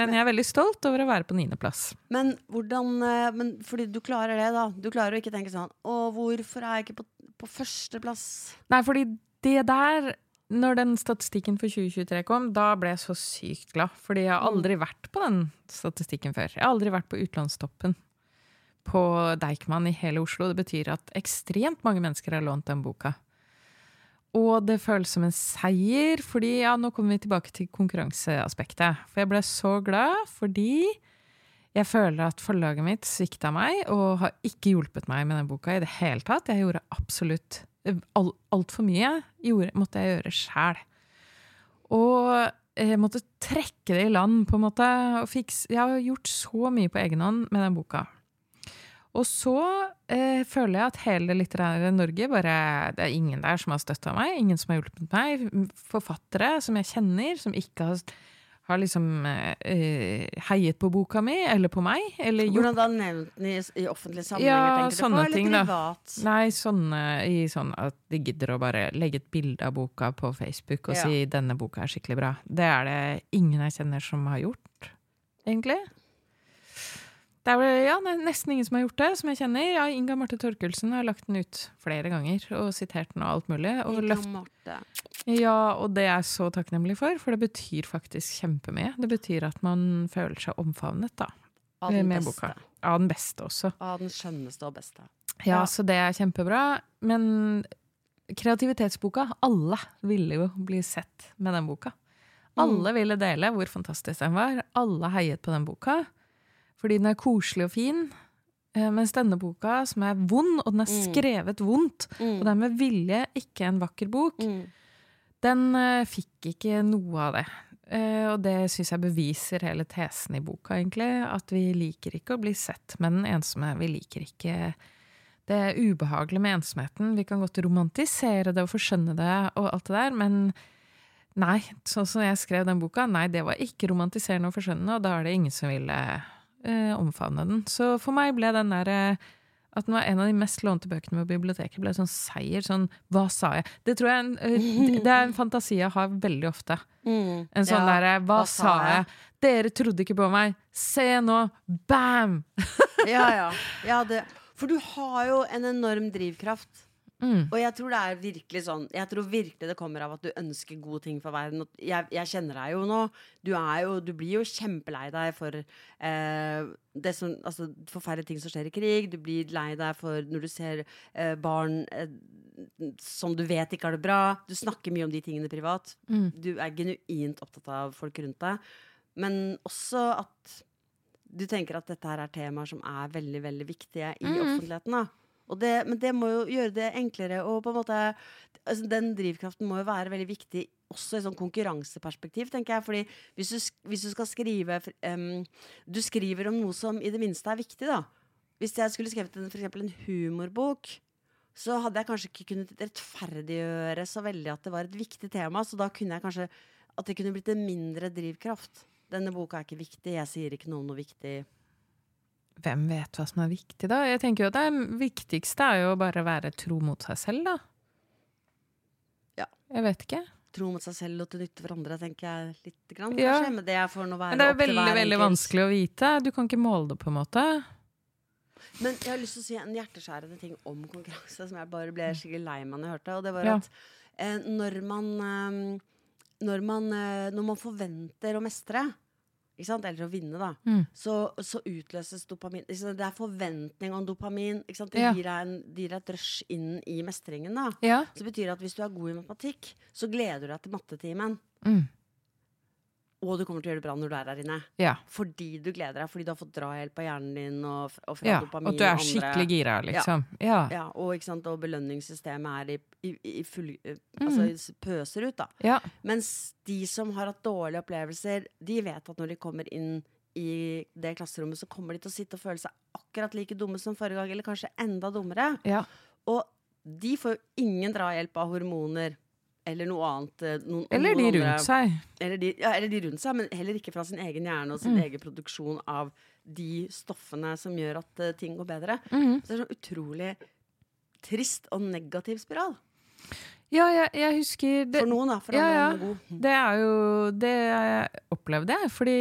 Men jeg er veldig stolt over å være på niendeplass. Men hvordan eh, men Fordi du klarer det, da. Du klarer å ikke tenke sånn Å, hvorfor er jeg ikke på, på førsteplass? Nei, fordi det der når den statistikken for 2023 kom, da ble jeg så sykt glad. Fordi jeg har aldri vært på den statistikken før. Jeg har aldri vært på utlandstoppen på Deichman i hele Oslo. Det betyr at ekstremt mange mennesker har lånt den boka. Og det føles som en seier, fordi ja, nå kommer vi tilbake til konkurranseaspektet. For jeg ble så glad fordi jeg føler at forlaget mitt svikta meg og har ikke hjulpet meg med den boka i det hele tatt. Jeg gjorde absolutt alt Altfor mye gjorde, måtte jeg gjøre sjæl. Og jeg måtte trekke det i land, på en måte. Og fiks, jeg har gjort så mye på egen hånd med den boka. Og så eh, føler jeg at hele litterære Norge bare Det er ingen der som har støtta meg, ingen som har hjulpet meg. Forfattere som jeg kjenner, som ikke har, har liksom eh, heiet på boka mi, eller på meg. Eller gjort Hvordan da nevnt den i, i offentlige sammenhenger, Ja, tenker du sånne på? Eller ting, da. privat? Nei, sånne i sånn at de gidder å bare legge et bilde av boka på Facebook og Ja. si 'denne boka er skikkelig bra'. Det er det ingen jeg kjenner som har gjort, egentlig. Det er vel ja, det er nesten ingen som har gjort det, som jeg kjenner. Ja, Inga Marte Torkelsen har lagt den ut flere ganger og sitert den og alt mulig. Og Inga Marte. ja, og det er jeg så takknemlig for, for det betyr faktisk kjempemye. Det betyr at man føler seg omfavnet, da. Av den med beste. boka. Av den beste også. Av den skjønneste og beste. Ja, Ja. så det er kjempebra. Men kreativitetsboka, alle ville jo bli sett med den boka. Alle ville dele hvor fantastisk den var. Alle heiet på den boka. Fordi den er koselig og fin. Eh, Mens denne boka, som er vond, og den er Mm. skrevet vondt, og det er med vilje ikke en vakker bok, den uh, fikk ikke noe av det. Uh, og det syns jeg beviser hele tesen i boka, egentlig. At vi liker ikke å bli sett med den ensomme. Vi liker ikke det er ubehagelig med ensomheten. Vi kan godt romantisere det og forskjønne det og alt det der, men nei, sånn som jeg skrev den boka, nei, det var ikke romantiserende og forskjønnende, og da er det ingen som ville eh, omfavne den. Så for meg ble den der eh, at den var en av de mest lånte bøkene på biblioteket, ble sånn seier. Sånn hva sa jeg? Det tror jeg en, eh, det er en fantasi jeg har veldig ofte. En sånn Ja, derre hva, sa jeg? Dere trodde ikke på meg. Se nå! Bam! Ja, ja. ja det, for du har jo en enorm drivkraft. Mm. Og jeg tror det er virkelig sånn Jeg tror virkelig det kommer av at du ønsker gode ting for verden. Jeg, jeg kjenner deg jo nå. Du, er jo, du blir jo kjempelei deg for eh, det som, altså, forferdelige ting som skjer i krig. Du blir lei deg for når du ser eh, barn eh, som du vet ikke har det bra. Du snakker mye om de tingene privat. Mm. Du er genuint opptatt av folk rundt deg. Men også at du tenker at dette her er temaer som er veldig, veldig viktige i Mm. offentligheten. Da. Det, men det må jo gjøre det enklere. Og på en måte, altså den drivkraften må jo være veldig viktig også i sånn konkurranseperspektiv, tenker jeg. Fordi hvis du, hvis du skal skrive um, Du skriver om noe som i det minste er viktig, da. Hvis jeg skulle skrevet en, for en humorbok, så hadde jeg kanskje ikke kunnet rettferdiggjøre så veldig at det var et viktig tema. Så da kunne jeg kanskje At det kunne blitt en mindre drivkraft. Denne boka er ikke viktig. Jeg sier ikke noe om noe viktig. Hvem vet hva som er viktig, da? Jeg tenker jo at Det viktigste er jo bare å være tro mot seg selv, da. Ja. Jeg vet ikke. Tro mot seg selv og til nytte for andre, tenker jeg litt. Grann, Ja. kanskje. Men det er for noe være Men det er veldig veldig vanskelig å vite. Du kan ikke måle det, på en måte. Men jeg har lyst til å si en hjerteskjærende ting om konkurranse som jeg bare ble skikkelig lei meg når jeg hørte. Og det var Ja. at eh, når man eh, når, man eh, når man forventer å mestre? Eller å vinne, da, Mm. så, så utløses dopamin. Det er forventning om dopamin. Det Ja. gir deg, en, gir deg et rush inn i mestringen. da. Ja. Så betyr det at hvis du er god i matematikk, så gleder du deg til mattetimen. Mm. Og du kommer til å gjøre det bra når du er der inne. ja. Fordi du gleder deg, fordi du har fått drahjelp av hjernen din og, og fra ja. dopamin At du er og skikkelig gira, liksom. Ja. Ja, og, og belønningssystemet er i, i, i full eh, Mm. Altså pøser ut, da. ja. Mens de som har hatt dårlige opplevelser, de vet at når de kommer inn i det klasserommet, så kommer de til å sitte og føle seg akkurat like dumme som forrige gang, eller kanskje enda dummere. ja. Og de får jo ingen drahjelp av hormoner eller noe annet. eh, Noen, Eller de noen andre- rundt seg. Eller de, ja, eller de rundt seg, men heller ikke fra sin egen hjerne og sin Mm. egen produksjon av de stoffene som gjør at uh, ting går bedre. Mm. Så det er sånn utrolig trist og negativ spiral. Ja, jeg, jeg husker det, For noen, da. For ja, ja. god. Det er jo Det jeg opplevde jeg, fordi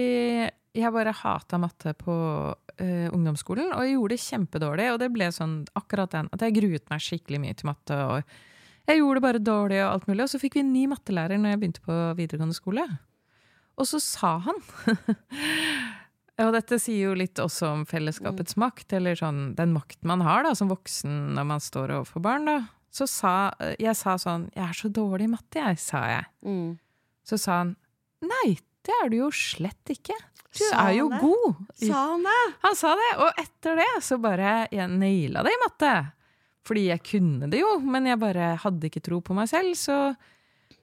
jeg bare hata matte på uh, ungdomsskolen, og jeg gjorde det kjempedårlig. Og det ble sånn akkurat den at jeg gruet meg skikkelig mye til matte. og jeg gjorde det bare dårlig og alt mulig. Og så fikk vi en ny mattelærer når jeg begynte på videregående skole. Og så sa han Og dette sier jo litt også om fellesskapets makt, eller sånn den makten man har da, som voksen når man står overfor barn. da. Så sa jeg sa sånn 'Jeg er så dårlig i matte, jeg', sa jeg. Mm. Så sa han Nei, det er du jo slett ikke. Du Sa er jo det? god. Sa han det? Han sa det, og etter det så bare Jeg naila det i matte. Fordi jeg kunne det jo, men jeg bare hadde ikke tro på meg selv, så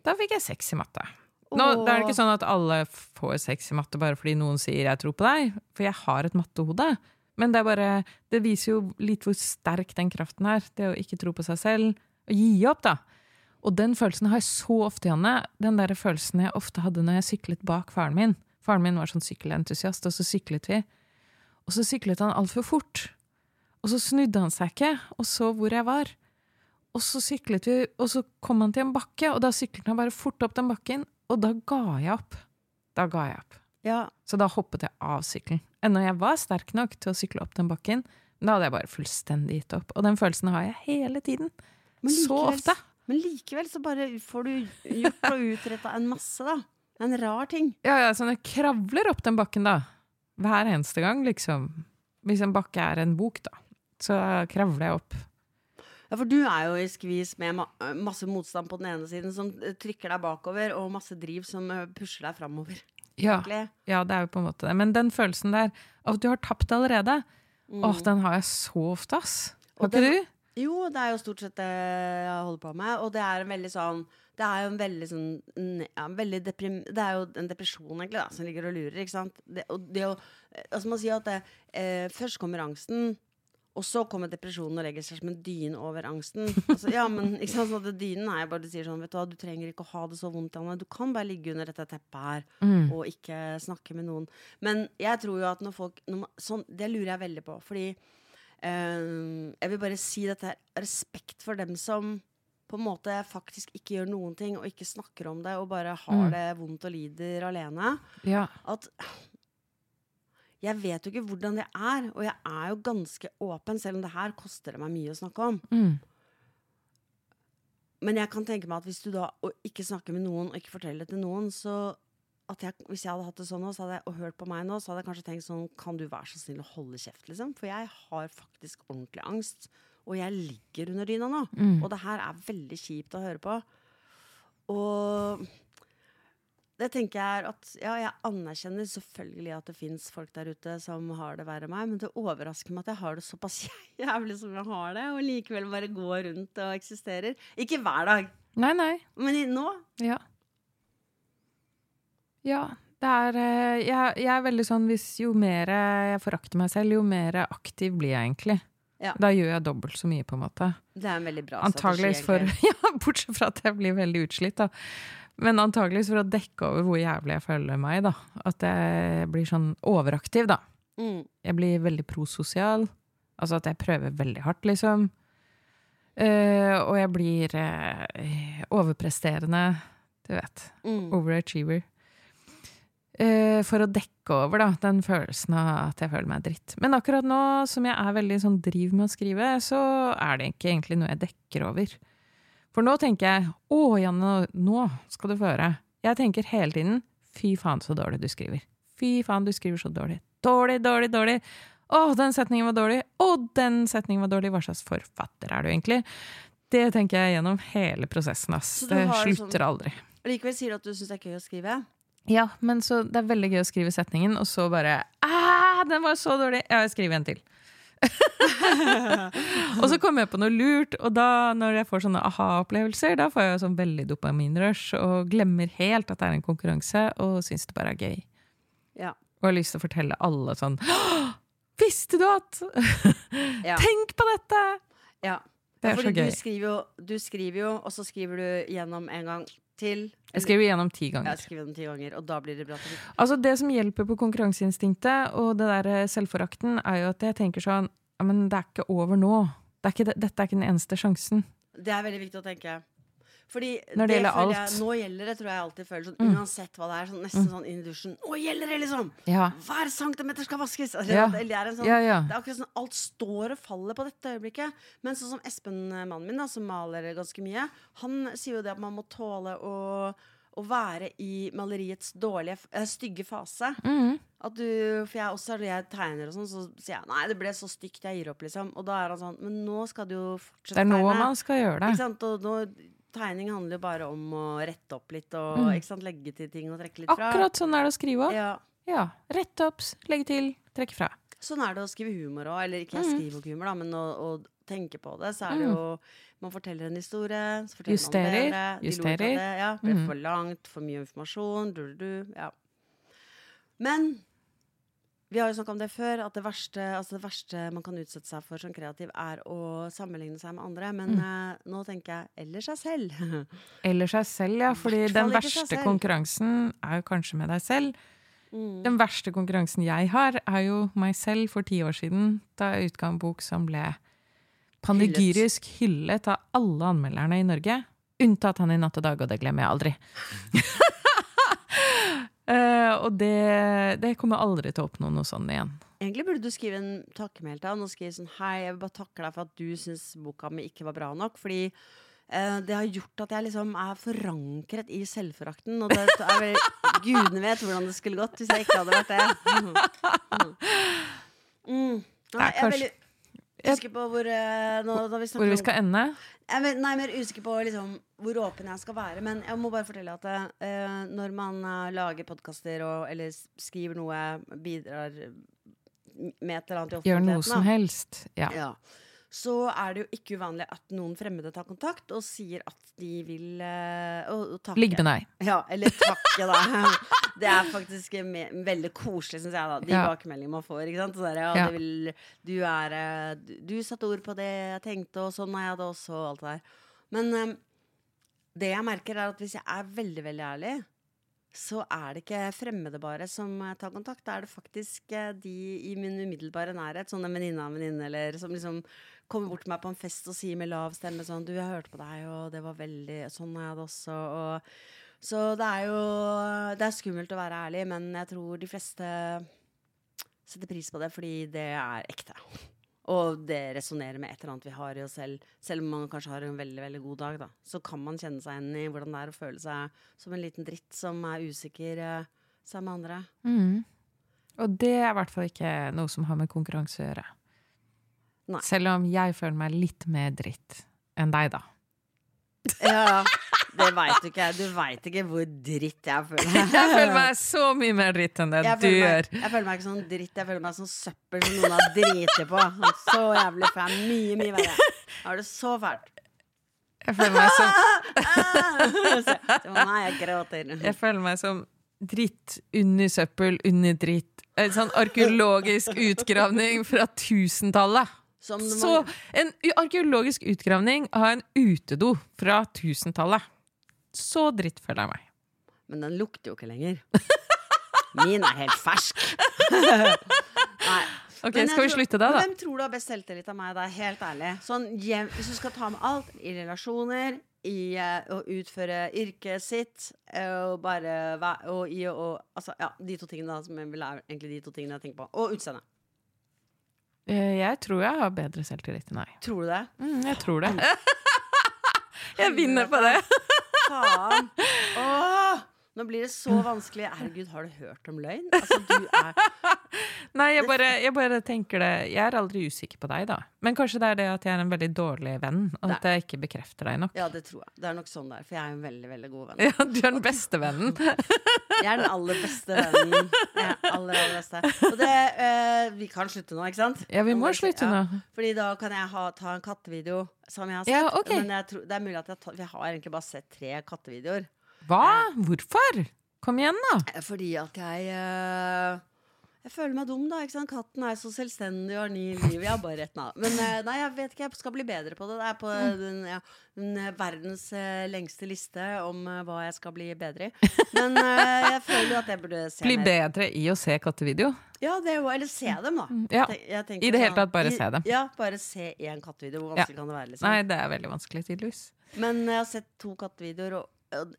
da fikk jeg sex i matte. Nå, det er ikke sånn at alle får sex i matte bare fordi noen sier 'jeg tror på deg', for jeg har et mattehode. Men det bare Det viser jo litt hvor sterk den kraften er. Det å ikke tro på seg selv. Og gi opp, da. Og den følelsen har jeg så ofte, Janne. Den der følelsen jeg ofte hadde når jeg syklet bak faren min. Faren min var sånn sykkelentusiast, og så syklet vi. Og så syklet han altfor fort. Og så snudde han seg ikke, og så hvor jeg var. Og så syklet vi, og så kom han til en bakke, og da syklet han bare fort opp den bakken, og da ga jeg opp. Da ga jeg opp. Ja. Så da hoppet jeg av sykkelen. Ennå jeg var sterk nok til å sykle opp den bakken, men da hadde jeg bare fullstendig gitt opp. Og den følelsen har jeg hele tiden. Likevel, Så ofte. Men likevel så bare får du gjort og utretta en masse, da. En rar ting. Ja, ja, sånn jeg kravler opp den bakken, da. Hver eneste gang, liksom. Hvis en bakke er en bok, da, så kravler jeg opp. Ja, for du er jo i skvis med ma masse motstand på den ene siden, som eh, trykker deg bakover, og masse driv som eh, pusher deg framover. Ja, ja, det er jo på en måte det. Men den følelsen der av at du har tapt allerede, Mm. åh, den har jeg så ofte, ass. Har ikke du? Jo, det er jo stort sett det jeg holder på med. Og det er en veldig sånn Det er jo en veldig sånn ja, en veldig Det er jo en depresjon, egentlig, da, som ligger og lurer. Ikke sant? Det, og det å Altså, man sier at det, eh, først kommer angsten. Og så kommer depresjonen og legger seg som en dyne over angsten. Altså, ja, men ikke sant, sånn Dynen er jeg bare sier sånn Vet du hva, du trenger ikke å ha det så vondt, Janne. Du kan bare ligge under dette teppet her Mm. og ikke snakke med noen. Men jeg tror jo at når folk når man, sånn, Det lurer jeg veldig på. Fordi øh, Jeg vil bare si dette her. Respekt for dem som på en måte faktisk ikke gjør noen ting, og ikke snakker om det, og bare har Mm. det vondt og lider alene. Ja. At jeg vet jo ikke hvordan det er, og jeg er jo ganske åpen, selv om det her koster det meg mye å snakke om. Mm. Men jeg kan tenke meg at hvis du da ikke snakker med noen, og ikke forteller det til noen, så at jeg, Hvis jeg hadde hatt det sånn nå, så jeg, og hørt på meg nå, så hadde jeg kanskje tenkt sånn Kan du være så snill å holde kjeft, liksom? For jeg har faktisk ordentlig angst. Og jeg ligger under dyna nå. Mm. Og det her er veldig kjipt å høre på. Og det tenker jeg er at Ja, jeg anerkjenner selvfølgelig at det fins folk der ute som har det verre enn meg, men det overrasker meg at jeg har det såpass jævlig som jeg har det, og likevel bare går rundt og eksisterer. Ikke hver dag, Nei, nei. men i, nå. Ja. Ja, det er eh, jeg, jeg er veldig sånn hvis jo mer jeg forakter meg selv, jo mer aktiv blir jeg egentlig. Ja. Da gjør jeg dobbelt så mye, på en måte. Det er en veldig bra Antageligvis for. Ja, bortsett fra at jeg blir veldig utslitt, da. Men antageligvis for å dekke over hvor jævlig jeg føler meg, da. At jeg blir sånn overaktiv, da. Mm. Jeg blir veldig prososial. Altså at jeg prøver veldig hardt, liksom. Uh, og jeg blir uh, overpresterende, du vet. Mm. Overachiever. Uh, for å dekke over da, den følelsen av at jeg føler meg dritt. Men akkurat nå som jeg er veldig sånn driv med å skrive, så er det ikke egentlig noe jeg dekker over. For nå tenker jeg å Janne, nå skal du få høre. Jeg tenker hele tiden fy faen så dårlig du skriver. Fy faen, du skriver så dårlig. Dårlig, dårlig, dårlig. Å, den setningen var dårlig. Å, den setningen var dårlig. Hva slags forfatter er du egentlig? Det tenker jeg gjennom hele prosessen. ass. Det slutter sånn- aldri. Likevel sier du at du syns det er gøy å skrive. Ja, men så det er veldig gøy å skrive setningen, og så bare Æh, den var så dårlig! Ja, jeg skriver en til. og så kommer jeg på noe lurt, og da når jeg får sånne aha-opplevelser, da får jeg sånn veldig dopaminrush og glemmer helt at det er en konkurranse, og syns det bare er gøy. Ja. Og har lyst til å fortelle alle sånn Visste du at Tenk på dette! ja. Det er Fordi så gøy. Du skriver, jo, du skriver jo, og så skriver du gjennom en gang til. Jeg skriver gjennom ti Jeg ganger. skriver gjennom ti ganger, og da blir det bra. til. Altså Det som hjelper på konkurranseinstinktet og det der eh, selvforakten, er jo at jeg tenker sånn Men det er ikke over nå. Det er ikke, dette er ikke den eneste sjansen. Det er veldig viktig å tenke. Fordi Når det gjelder alt. Jeg, nå gjelder det, tror jeg alltid føler sånn, Mm. uansett hva det er. Sånn, nesten sånn inn i dusjen. Nå gjelder det, liksom! Ja. Hver centimeter skal vaskes! Altså, Ja. det, er en sånn, Ja, det er akkurat sånn alt står og faller på dette øyeblikket. Men sånn som Espen, eh, mannen min, da, som maler ganske mye, han sier jo det at man må tåle å, å være i maleriets dårlige, eh, stygge fase. Mm. At du, for jeg også når jeg tegner og sånn, så sier jeg nei, det ble så stygt, jeg gir opp, liksom. Og da er han sånn, men nå skal du jo fortsette Det er nå man skal gjøre det. Og nå, tegning handler jo bare om å rette opp litt og Mm. legge til ting og trekke litt fra. Akkurat sånn er det å skrive òg. Ja. Ja. Rette opp, legge til, trekke fra. Sånn er det å skrive humor òg. Eller ikke Mm. skrive humor, da, men å, å tenke på det, så er det jo Man forteller en historie, så forteller Justerer, man bedre. de justerer. Det, ja, ble Mm. for langt, for mye informasjon, du, du, du. Ja. Men vi har jo snakka om det før, at det verste, altså det verste man kan utsette seg for som kreativ, er å sammenligne seg med andre. Men Mm. eh, nå tenker jeg eller seg selv. Eller seg selv, ja. Fordi den verste konkurransen er jo kanskje med deg selv. Mm. Den verste konkurransen jeg har, er jo meg selv for ti år siden, da jeg utga en bok som ble panegyrisk hyllet av alle anmelderne i Norge. Unntatt han i Natt og Dag, og det glemmer jeg aldri. Eh, og det, det kommer aldri til å oppnå noe sånn igjen. Egentlig burde du skrive en takkemelding til han og skrive sånn Hei, jeg vil bare takke deg for at du syns boka mi ikke var bra nok. Fordi uh, det har gjort at jeg liksom er forankret i selvforakten. Og det, er vel Gudene vet hvordan det skulle gått hvis jeg ikke hadde vært det. Mm. Mm. Nei, jeg er veldig usikker på hvor eh, nå, vi Hvor vi skal ende? Jeg er, nei, mer usikker på liksom, hvor åpen jeg skal være. Men jeg må bare fortelle at uh, når man uh, lager podkaster eller skriver noe, bidrar med et eller annet i Gjør noe som helst. Ja. ja, så er det jo ikke uvanlig at noen fremmede tar kontakt og sier at de vil uh, takke. Ligg med deg. Ja, eller takke, da. Det er faktisk me veldig koselig, syns jeg, da. De Ja. bakmeldingene man får. Ikke sant? Så der, ja, Ja. vil, du er eh, Du, du satte ord på det jeg tenkte, og sånn er jeg det også, og alt det der. Men um, det jeg merker, er at hvis jeg er veldig, veldig ærlig, så er det ikke fremmede bare som tar kontakt. Da er det faktisk de i min umiddelbare nærhet, sånn en venninne av en venninne, eller som liksom kommer bort til meg på en fest og sier med lav stemme sånn Du, jeg hørte på deg, og det var veldig Sånn er det også. Og, så det er jo Det er skummelt å være ærlig, men jeg tror de fleste setter pris på det fordi det er ekte. Og det resonnerer med et eller annet vi har i oss selv. Selv om man kanskje har en veldig veldig god dag, da. Så kan man kjenne seg igjen i hvordan det er å føle seg som en liten dritt som er usikker eh, sammen med andre. Mm. Og det er i hvert fall ikke noe som har med konkurranse å gjøre. Nei. Selv om jeg føler meg litt mer dritt enn deg, da. Ja, det veit du ikke. Du veit ikke hvor dritt jeg føler meg. Jeg føler meg så mye mer dritt enn det du gjør. jeg føler meg ikke sånn dritt, jeg føler meg sånn søppel som noen har driti på. Så jævlig, er mye, mye verre. Jeg har det så fælt. Jeg føler meg som, Nei, jeg gråter. jeg føler meg som dritt under søppel under dritt. En sånn arkeologisk utgravning fra tusentallet. Så en arkeologisk utgravning av en utedo fra tusentallet. Så dritt føler jeg meg. men den lukter jo ikke lenger. Min er helt fersk. Nei. Ok, Skal vi slutte da, da? Hvem tror du har best selvtillit av meg? Er helt ærlig. Sånn, hvis du skal ta med alt, i relasjoner, i eh, å utføre yrket sitt, eh, og bare og i å Altså, ja, de to tingene da, som jeg vil er egentlig de to tingene jeg tenker på. Og utseende. Eh, Jeg tror jeg har bedre selvtillit enn deg. Tror du det? Mm, jeg tror det. jeg vinner på det. Faen. Åh, nå blir det så vanskelig. Herregud, har du hørt om løgn? Altså, du er Nei, jeg bare, jeg bare tenker det Jeg er aldri usikker på deg, da. Men kanskje det er det at jeg er en veldig dårlig venn, og at jeg ikke bekrefter deg nok. Ja, det tror jeg. Det er nok sånn det er, for jeg er en veldig, veldig god venn. Ja, du er den beste vennen. Jeg er den aller beste vennen. Jeg er aller, aller beste. Og det øh, Vi kan slutte nå, ikke sant? Ja, vi må Om slutte ja. nå. Fordi da kan jeg ha, ta en kattevideo som jeg har sett. Ja, ok. Men jeg tror, det er mulig at jeg, ta, jeg har egentlig bare sett tre kattevideoer. Hva? Hvorfor? Kom igjen, da. Eh, Fordi at jeg eh, Jeg føler meg dum, da. ikke sant? Katten er så selvstendig og har ni liv. Jeg har bare rett navn. Men eh, nei, jeg vet ikke. Jeg skal bli bedre på det. Det er på Mm. den, ja, den verdens lengste liste om hva jeg skal bli bedre i. Men jeg føler at jeg burde se Bli bedre i å se kattevideo. Ja, det er jo, eller se dem, da. Ja. Jeg tenker I det hele sånn- tatt, bare i- se dem. Ja, bare se én kattevideo. Hvor Ja. vanskelig kan det være? liksom Nei, det er veldig vanskelig, tydeligvis. Men jeg har sett to kattevideoer. Og,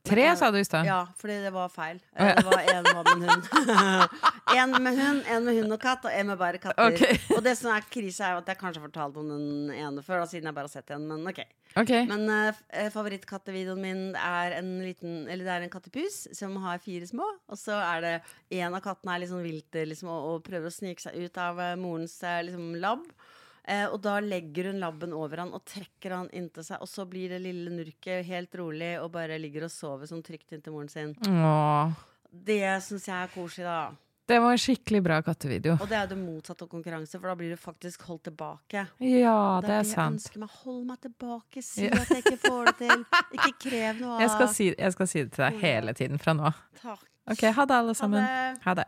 Tre, jeg- sa du i stad. Ja, fordi det var feil. Det var én med hund. En med hund, en med hund og katt, og en med bare katter. Okay. Og det som er krise, er jo at jeg kanskje har fortalt om den ene før, da, siden jeg bare har sett en. Men ok. okay. Men uh, eh, favorittkattevideoen min er en liten Eller det er en kattepus som har fire små. Og så er det en av kattene er litt sånn vilt liksom, og, og prøver å snike seg ut av eh, morens eh, liksom, labb. Eh, og da legger hun labben over han og trekker han inntil seg. Og så blir det lille nurket helt rolig og bare ligger og sover sånn trygt inntil moren sin. Åh. Det syns jeg er koselig, da. Det var en skikkelig bra kattevideo. Og det er det motsatte av konkurranse, for da blir du faktisk holdt tilbake. Ja, Og det er jeg sant. ønsker meg. Hold meg tilbake. Si Ja. at jeg ikke får det til. Ikke krev noe Jeg av si, jeg skal si det til deg hele tiden fra nå. Takk. Ok, ha det, alle Ha sammen. det. Ha det.